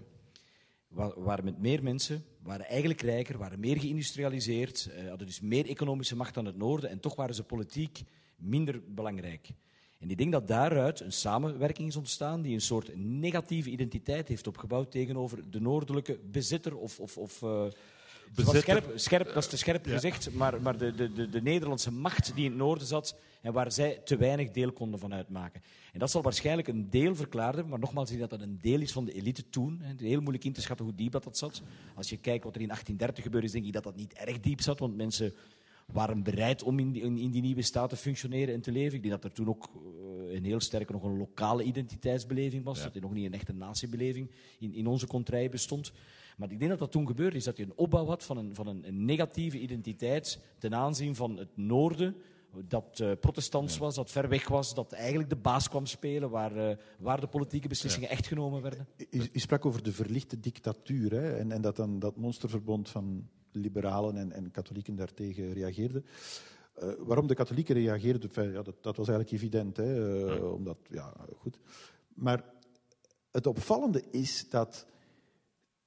Wa- waren met meer mensen, waren eigenlijk rijker, waren meer geïndustrialiseerd, eh, hadden dus meer economische macht dan het noorden en toch waren ze politiek minder belangrijk. En ik denk dat daaruit een samenwerking is ontstaan die een soort negatieve identiteit heeft opgebouwd tegenover de noordelijke bezitter of... of, of eh, Bezitter. Scherp, scherp, dat is te scherp gezegd, maar, maar de, de, de, de Nederlandse macht die in het noorden zat en waar zij te weinig deel konden van uitmaken. En dat zal waarschijnlijk een deel verklaard hebben, maar nogmaals, dat dat een deel is van de elite toen. Het is heel moeilijk in te schatten hoe diep dat, dat zat. Als je kijkt wat er in 1830 gebeurd is, denk ik dat dat niet erg diep zat, want mensen waren bereid om in die, in, die nieuwe staat te functioneren en te leven. Ik denk dat er toen ook eh, een heel sterke nog een lokale identiteitsbeleving was, dat er nog niet een echte natiebeleving in, in onze contrij bestond. Maar ik denk dat dat toen gebeurde is dat je een opbouw had van een, van een negatieve identiteit ten aanzien van het noorden, dat eh, protestants was, dat ver weg was, dat eigenlijk de baas kwam spelen, waar, eh, waar de politieke beslissingen echt genomen werden. U, u sprak over de verlichte dictatuur hè, en, en dat dan dat monsterverbond van liberalen en, en katholieken daartegen reageerde. Eh, waarom de katholieken reageerden, enfin, ja, dat, dat was eigenlijk evident. Hè, eh, omdat, ja, goed. Maar het opvallende is dat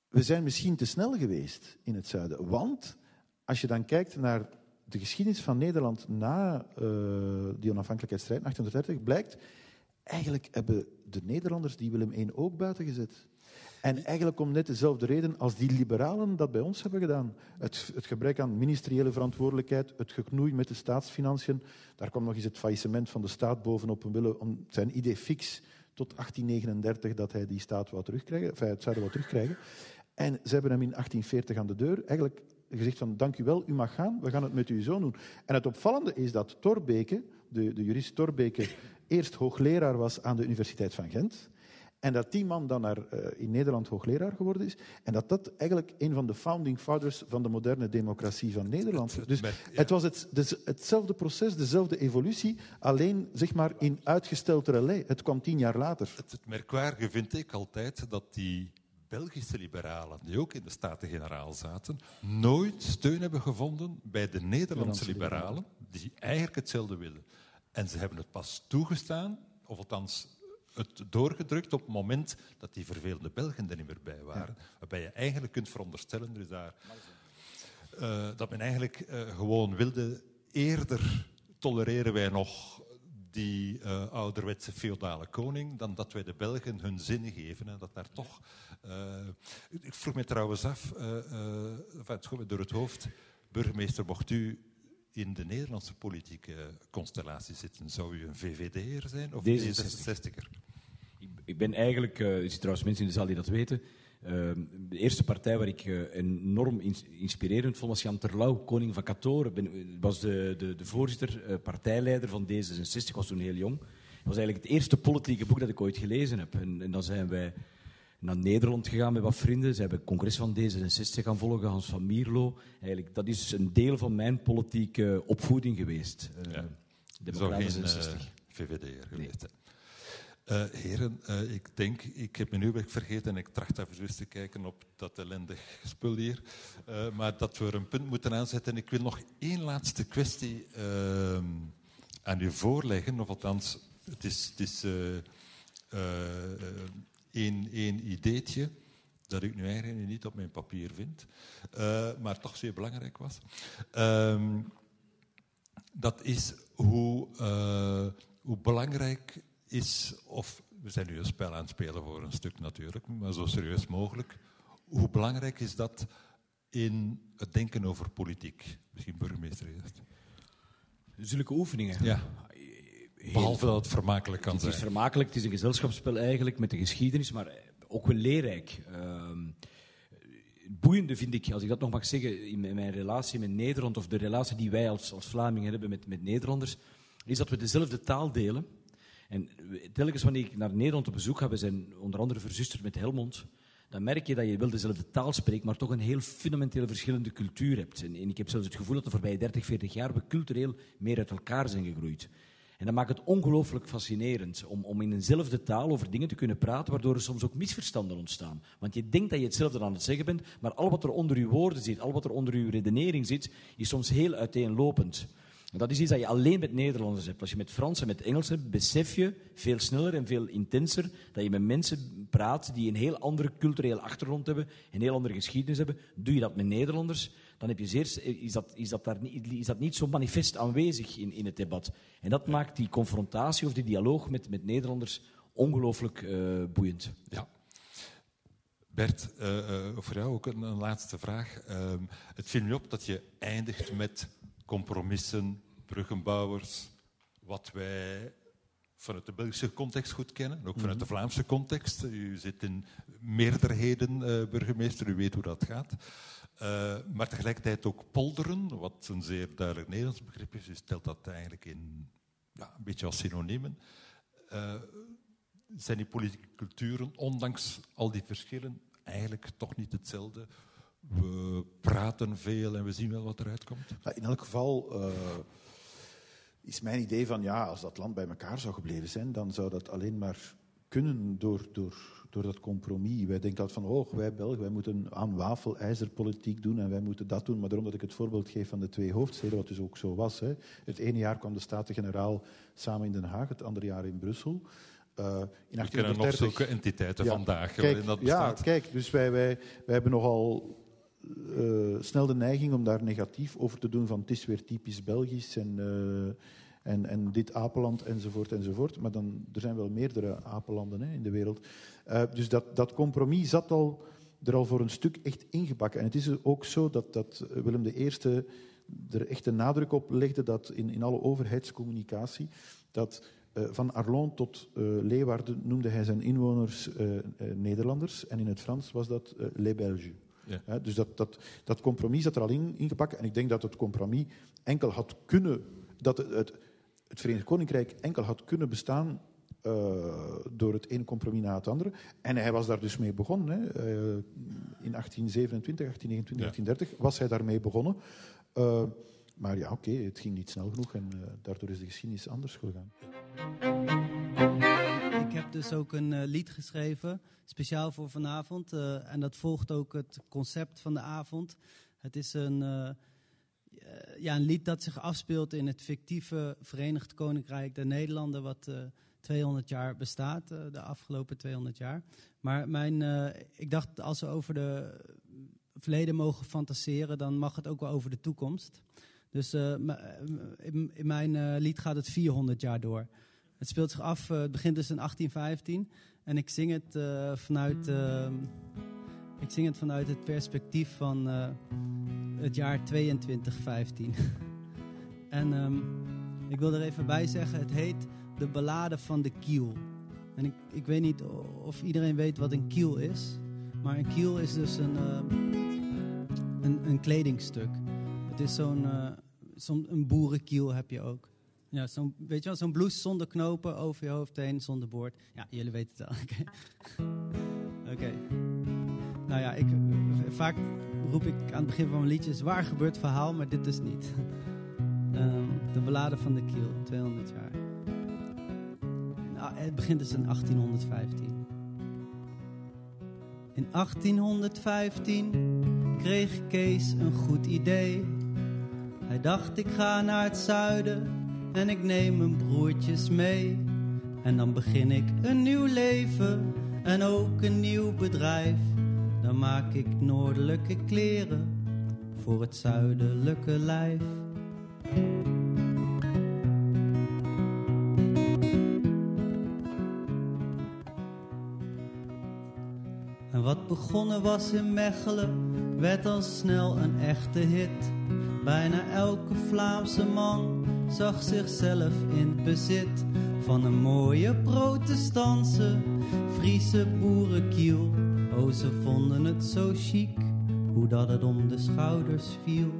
we zijn misschien te snel geweest in het zuiden. Want als je dan kijkt naar de geschiedenis van Nederland na uh, die onafhankelijkheidsstrijd in 1830, blijkt eigenlijk hebben de Nederlanders die Willem I ook buiten gezet. En eigenlijk om net dezelfde reden als die liberalen dat bij ons hebben gedaan. Het, het gebrek aan ministeriële verantwoordelijkheid, het geknoei met de staatsfinanciën. Daar kwam nog eens het faillissement van de staat bovenop willen om zijn idee fix tot 1839 dat hij die staat wou terugkrijgen, enfin, het zouden wou terugkrijgen. En ze hebben hem in 1840 aan de deur eigenlijk gezegd van dank u wel, u mag gaan, we gaan het met uw zoon doen. En het opvallende is dat Torbeke, de, de jurist Torbeke, eerst hoogleraar was aan de Universiteit van Gent. En dat die man dan naar, uh, in Nederland hoogleraar geworden is. En dat dat eigenlijk een van de founding fathers van de moderne democratie van Nederland is. Dus het was het, dus hetzelfde proces, dezelfde evolutie, alleen zeg maar in uitgesteld relais. Het kwam tien jaar later. Het, het merkwaardige vind ik altijd dat die Belgische liberalen, die ook in de Staten-Generaal zaten, nooit steun hebben gevonden bij de Nederlandse liberalen, die eigenlijk hetzelfde willen. En ze hebben het pas toegestaan, of althans het doorgedrukt op het moment dat die vervelende Belgen er niet meer bij waren. Waarbij je eigenlijk kunt veronderstellen, er is daar, uh, dat men eigenlijk uh, gewoon wilde eerder tolereren wij nog die uh, ouderwetse feodale koning, dan dat wij de Belgen hun zin geven. En dat daar toch. ik vroeg me trouwens af, van het door het hoofd, burgemeester, mocht u in de Nederlandse politieke constellatie zitten? Zou u een VVD'er zijn of een D66er? Ik ben eigenlijk, er zitten trouwens mensen in de zaal die dat weten, de eerste partij waar ik uh, enorm inspirerend vond was Jan Terlouw, koning van Katoren. Ben, was de, de, de voorzitter, partijleider van D66, ik was toen heel jong. Het was eigenlijk het eerste politieke boek dat ik ooit gelezen heb. En, en dan zijn wij naar Nederland gegaan met wat vrienden. Ze hebben het congres van D66 gaan volgen, Hans van Mierlo. Eigenlijk, dat is een deel van mijn politieke opvoeding geweest. Uh, ja. Democratische 66. VVD'er geweest. Uh, heren, uh, ik denk, ik heb mijn weg vergeten en ik tracht even te kijken op dat ellendig spul hier. Uh, maar dat we er een punt moeten aanzetten. Ik wil nog één laatste kwestie ehm, aan u voorleggen. Of althans, het is, het is één, één ideetje dat ik nu eigenlijk niet op mijn papier vind, maar toch zeer belangrijk was. Ehm, dat is hoe, hoe belangrijk is, of we zijn nu een spel aan het spelen voor een stuk natuurlijk, maar zo serieus mogelijk. Hoe belangrijk is dat in het denken over politiek? Misschien burgemeester eerst. Zulke oefeningen? Ja. Behalve dat het vermakelijk kan zijn. Het is vermakelijk, het is een gezelschapsspel eigenlijk met de geschiedenis, maar ook wel leerrijk. Uh, boeiende vind ik, als ik dat nog mag zeggen, in mijn relatie met Nederland, of de relatie die wij als, als Vlamingen hebben met, met Nederlanders, is dat we dezelfde taal delen. En telkens wanneer ik naar Nederland op bezoek ga, we zijn onder andere verzusterd met Helmond, dan merk je dat je wel dezelfde taal spreekt, maar toch een heel fundamenteel verschillende cultuur hebt. En, ik heb zelfs het gevoel dat de voorbije 30, 40 jaar we cultureel meer uit elkaar zijn gegroeid. En dat maakt het ongelooflijk fascinerend om, om in eenzelfde taal over dingen te kunnen praten, waardoor er soms ook misverstanden ontstaan. Want je denkt dat je hetzelfde aan het zeggen bent, maar al wat er onder uw woorden zit, al wat er onder uw redenering zit, is soms heel uiteenlopend. Dat is iets dat je alleen met Nederlanders hebt. Als je met Fransen en met Engelsen besef je veel sneller en veel intenser dat je met mensen praat die een heel andere culturele achtergrond hebben, een heel andere geschiedenis hebben. Doe je dat met Nederlanders, dan heb je zeer, is, dat, is, dat daar niet, is dat niet zo manifest aanwezig in, in het debat. En dat maakt die confrontatie of die dialoog met, met Nederlanders ongelooflijk uh, boeiend. Ja. Bert, uh, uh, voor jou ook een, een laatste vraag. Uh, het viel me op dat je eindigt met compromissen, bruggenbouwers, wat wij vanuit de Belgische context goed kennen, ook vanuit de mhm. Vlaamse context. U zit in meerderheden, uh, burgemeester, u weet hoe dat gaat. Uh, maar tegelijkertijd ook polderen, wat een zeer duidelijk Nederlands begrip is. U stelt dat eigenlijk in ja, een beetje als synoniemen. Uh, zijn die politieke culturen, ondanks al die verschillen, eigenlijk toch niet hetzelfde? We praten veel en we zien wel wat eruit komt? In elk geval uh, is mijn idee van ja, als dat land bij elkaar zou gebleven zijn, dan zou dat alleen maar kunnen door, door, door dat compromis. Wij denken altijd van, oh, wij Belgen, wij moeten aan wafelijzerpolitiek doen en wij moeten dat doen. Maar daarom dat ik het voorbeeld geef van de twee hoofdsteden, wat dus ook zo was. Hè. Het ene jaar kwam de Staten-Generaal samen in Den Haag, het andere jaar in Brussel. in We kennen nog 1830. zulke entiteiten Ja, vandaag Kijk, waarin dat ja, bestaat. kijk, dus wij, wij, wij hebben nogal eh, snel de neiging om daar negatief over te doen van het is weer typisch Belgisch en, eh, en, en dit apenland enzovoort enzovoort. Maar dan, er zijn wel meerdere apenlanden hè, in de wereld. Eh, dus dat, dat compromis zat al, er al voor een stuk echt ingebakken. En het is ook zo dat, dat Willem I er echt een nadruk op legde dat in, in alle overheidscommunicatie dat van Arlon tot eh, Leeuwarden noemde hij zijn inwoners Nederlanders. En in het Frans was dat Les Belges. Ja. Dus dat, dat, dat compromis zat er al in, ingepakt. En ik denk dat het compromis enkel had kunnen... Dat het, het, het Verenigd Koninkrijk enkel had kunnen bestaan eh, door het ene compromis na het andere. En hij was daar dus mee begonnen. Hè. Eh, in 1827, 1829, Ja. 1830 was hij daarmee begonnen. Eh, maar ja, oké, het ging niet snel genoeg en daardoor is de geschiedenis anders gegaan. Heb dus ook een eh, lied geschreven, speciaal voor vanavond. eh, en dat volgt ook het concept van de avond. Het is een, eh, ja, een lied dat zich afspeelt in het fictieve Verenigd Koninkrijk der Nederlanden, wat eh, 200 jaar bestaat, de afgelopen 200 jaar. Maar mijn, ik dacht, als we over de verleden mogen fantaseren, dan mag het ook wel over de toekomst. Dus in, mijn lied gaat het 400 jaar door. Het speelt zich af, eh, het begint dus in 1815. En ik zing het, eh, vanuit, eh, ik zing het vanuit het perspectief van eh, het jaar 2215. en ehm, ik wil er even bij zeggen, het heet De Ballade van de Kiel. En ik, ik weet niet of iedereen weet wat een kiel is. Maar een kiel is dus een, ehm, een, een kledingstuk. Het is zo'n zo'n een boerenkiel heb je ook. Ja, zo'n, weet je wel, zo'n blouse zonder knopen over je hoofd heen, zonder boord. Ja, jullie weten het wel. Oké. Nou ja, ik, vaak roep ik aan het begin van mijn liedjes waar gebeurt verhaal, maar dit dus niet. Ehm, de ballade van de kiel, 200 jaar. Nou, het begint dus in 1815. In 1815 kreeg Kees een goed idee. Hij dacht ik ga naar het zuiden en ik neem mijn broertjes mee. En dan begin ik een nieuw leven en ook een nieuw bedrijf. Dan maak ik noordelijke kleren voor het zuidelijke lijf. En wat begonnen was in Mechelen, werd al snel een echte hit. Bijna elke Vlaamse man zag zichzelf in bezit van een mooie protestantse Friese boerenkiel. Oh, ze vonden het zo chic, hoe dat het om de schouders viel.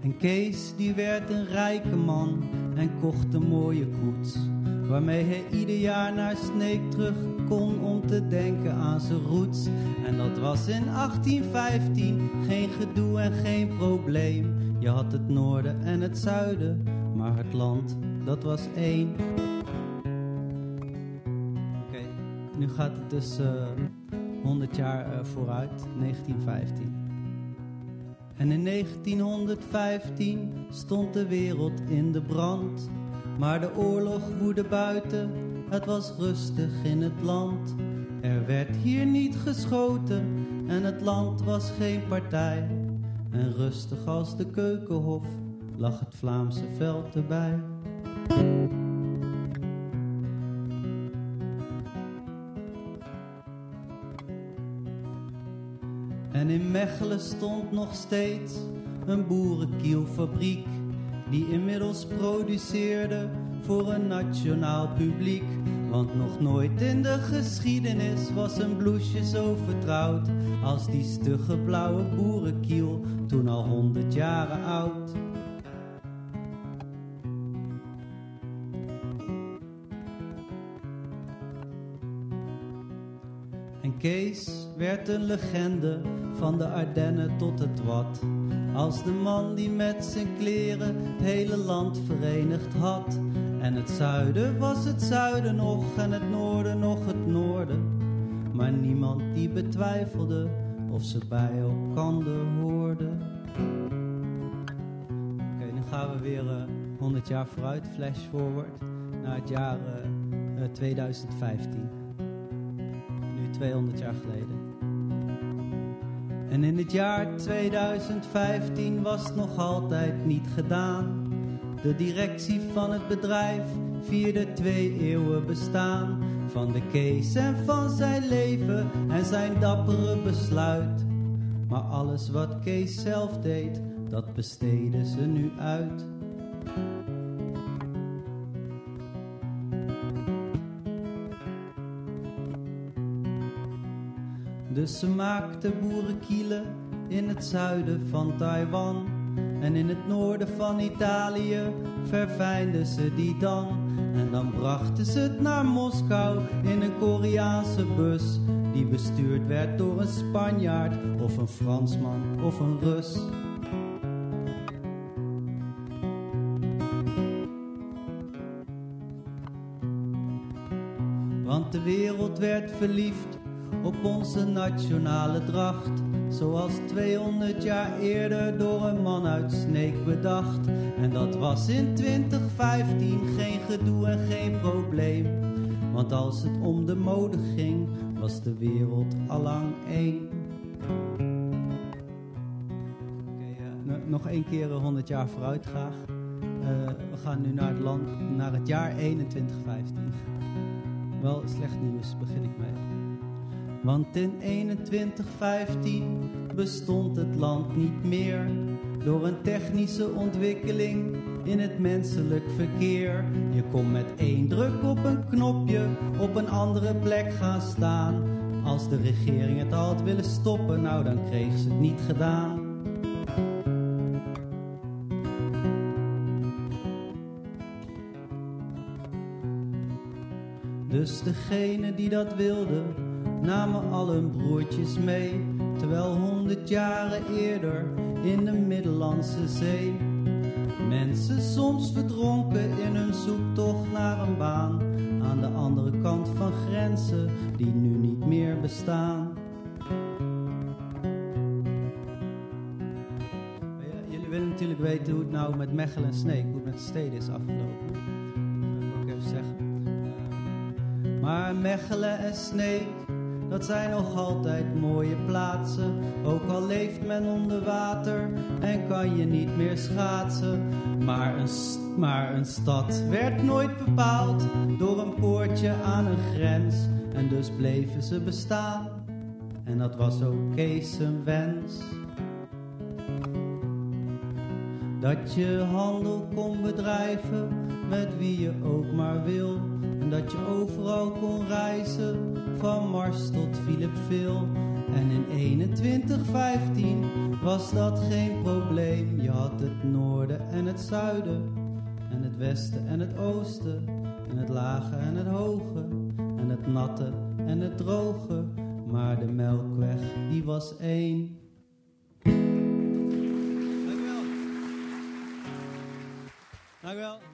En Kees die werd een rijke man en kocht een mooie koets. Waarmee hij ieder jaar naar Sneek terug kon om te denken aan zijn roots. En dat was in 1815 geen gedoe en geen probleem. Je had het noorden en het zuiden, maar het land dat was één. Oké, nu gaat het dus eh 100 jaar eh, vooruit, 1915. En in 1915 stond de wereld in de brand. Maar de oorlog woedde buiten, het was rustig in het land. Er werd hier niet geschoten en het land was geen partij. En rustig als de keukenhof lag het Vlaamse veld erbij. En in Mechelen stond nog steeds een boerenkielfabriek die inmiddels produceerde voor een nationaal publiek. Want nog nooit in de geschiedenis was een bloesje zo vertrouwd als die stugge blauwe boerenkiel, toen al honderd jaren oud. En Kees werd een legende van de Ardennen tot het wat. Als de man die met zijn kleren het hele land verenigd had. En het zuiden was het zuiden nog en het noorden nog het noorden. Maar niemand die betwijfelde of ze bij elkander hoorden. Oké, dan gaan we weer eh 100 jaar vooruit, flash forward, naar het jaar eh, eh, 2015. Nu 200 jaar geleden. En in het jaar 2015 was het nog altijd niet gedaan. De directie van het bedrijf vierde twee eeuwen bestaan. Van de Kees en van zijn leven en zijn dappere besluit. Maar alles wat Kees zelf deed, dat besteden ze nu uit. Dus ze maakten boerenkielen in het zuiden van Taiwan. En in het noorden van Italië verfijnden ze die dan. En dan brachten ze het naar Moskou in een Koreaanse bus. Die bestuurd werd door een Spanjaard of een Fransman of een Rus. Want de wereld werd verliefd op onze nationale dracht. Zoals 200 jaar eerder door een man uit Sneek bedacht. En dat was in 2015 geen gedoe en geen probleem. Want als het om de mode ging, was de wereld allang één. Oké, eh, no- nog één keer eh, 100 jaar vooruit graag. Eh, we gaan nu naar het, land, naar het jaar 2115. Wel slecht nieuws, begin ik mee. Want in 2115 bestond het land niet meer. Door een technische ontwikkeling in het menselijk verkeer. Je kon met één druk op een knopje op een andere plek gaan staan. Als de regering het had willen stoppen, nou dan kreeg ze het niet gedaan. Dus degene die dat wilden, namen al hun broertjes mee. Terwijl honderd jaren eerder in de Middellandse Zee. Mensen soms verdronken in hun zoektocht naar een baan. Aan de andere kant van grenzen die nu niet meer bestaan. Jullie willen natuurlijk weten hoe het nou met Mechelen en Sneek, hoe het met de steden is afgelopen. Dat wil ik ook even zeggen. Maar Mechelen en Sneek, dat zijn nog altijd mooie plaatsen. Ook al leeft men onder water en kan je niet meer schaatsen. Maar een, maar een stad werd nooit bepaald door een poortje aan een grens. En dus bleven ze bestaan. En dat was ook Kees zijn wens. Dat je handel kon bedrijven met wie je ook maar wil. Dat je overal kon reizen, van Mars tot Philip. En in 2115 was dat geen probleem. Je had het noorden en het zuiden, en het westen en het oosten. En het lage en het hoge, en het natte en het droge. Maar de melkweg, die was één. Dank wel. Dank wel.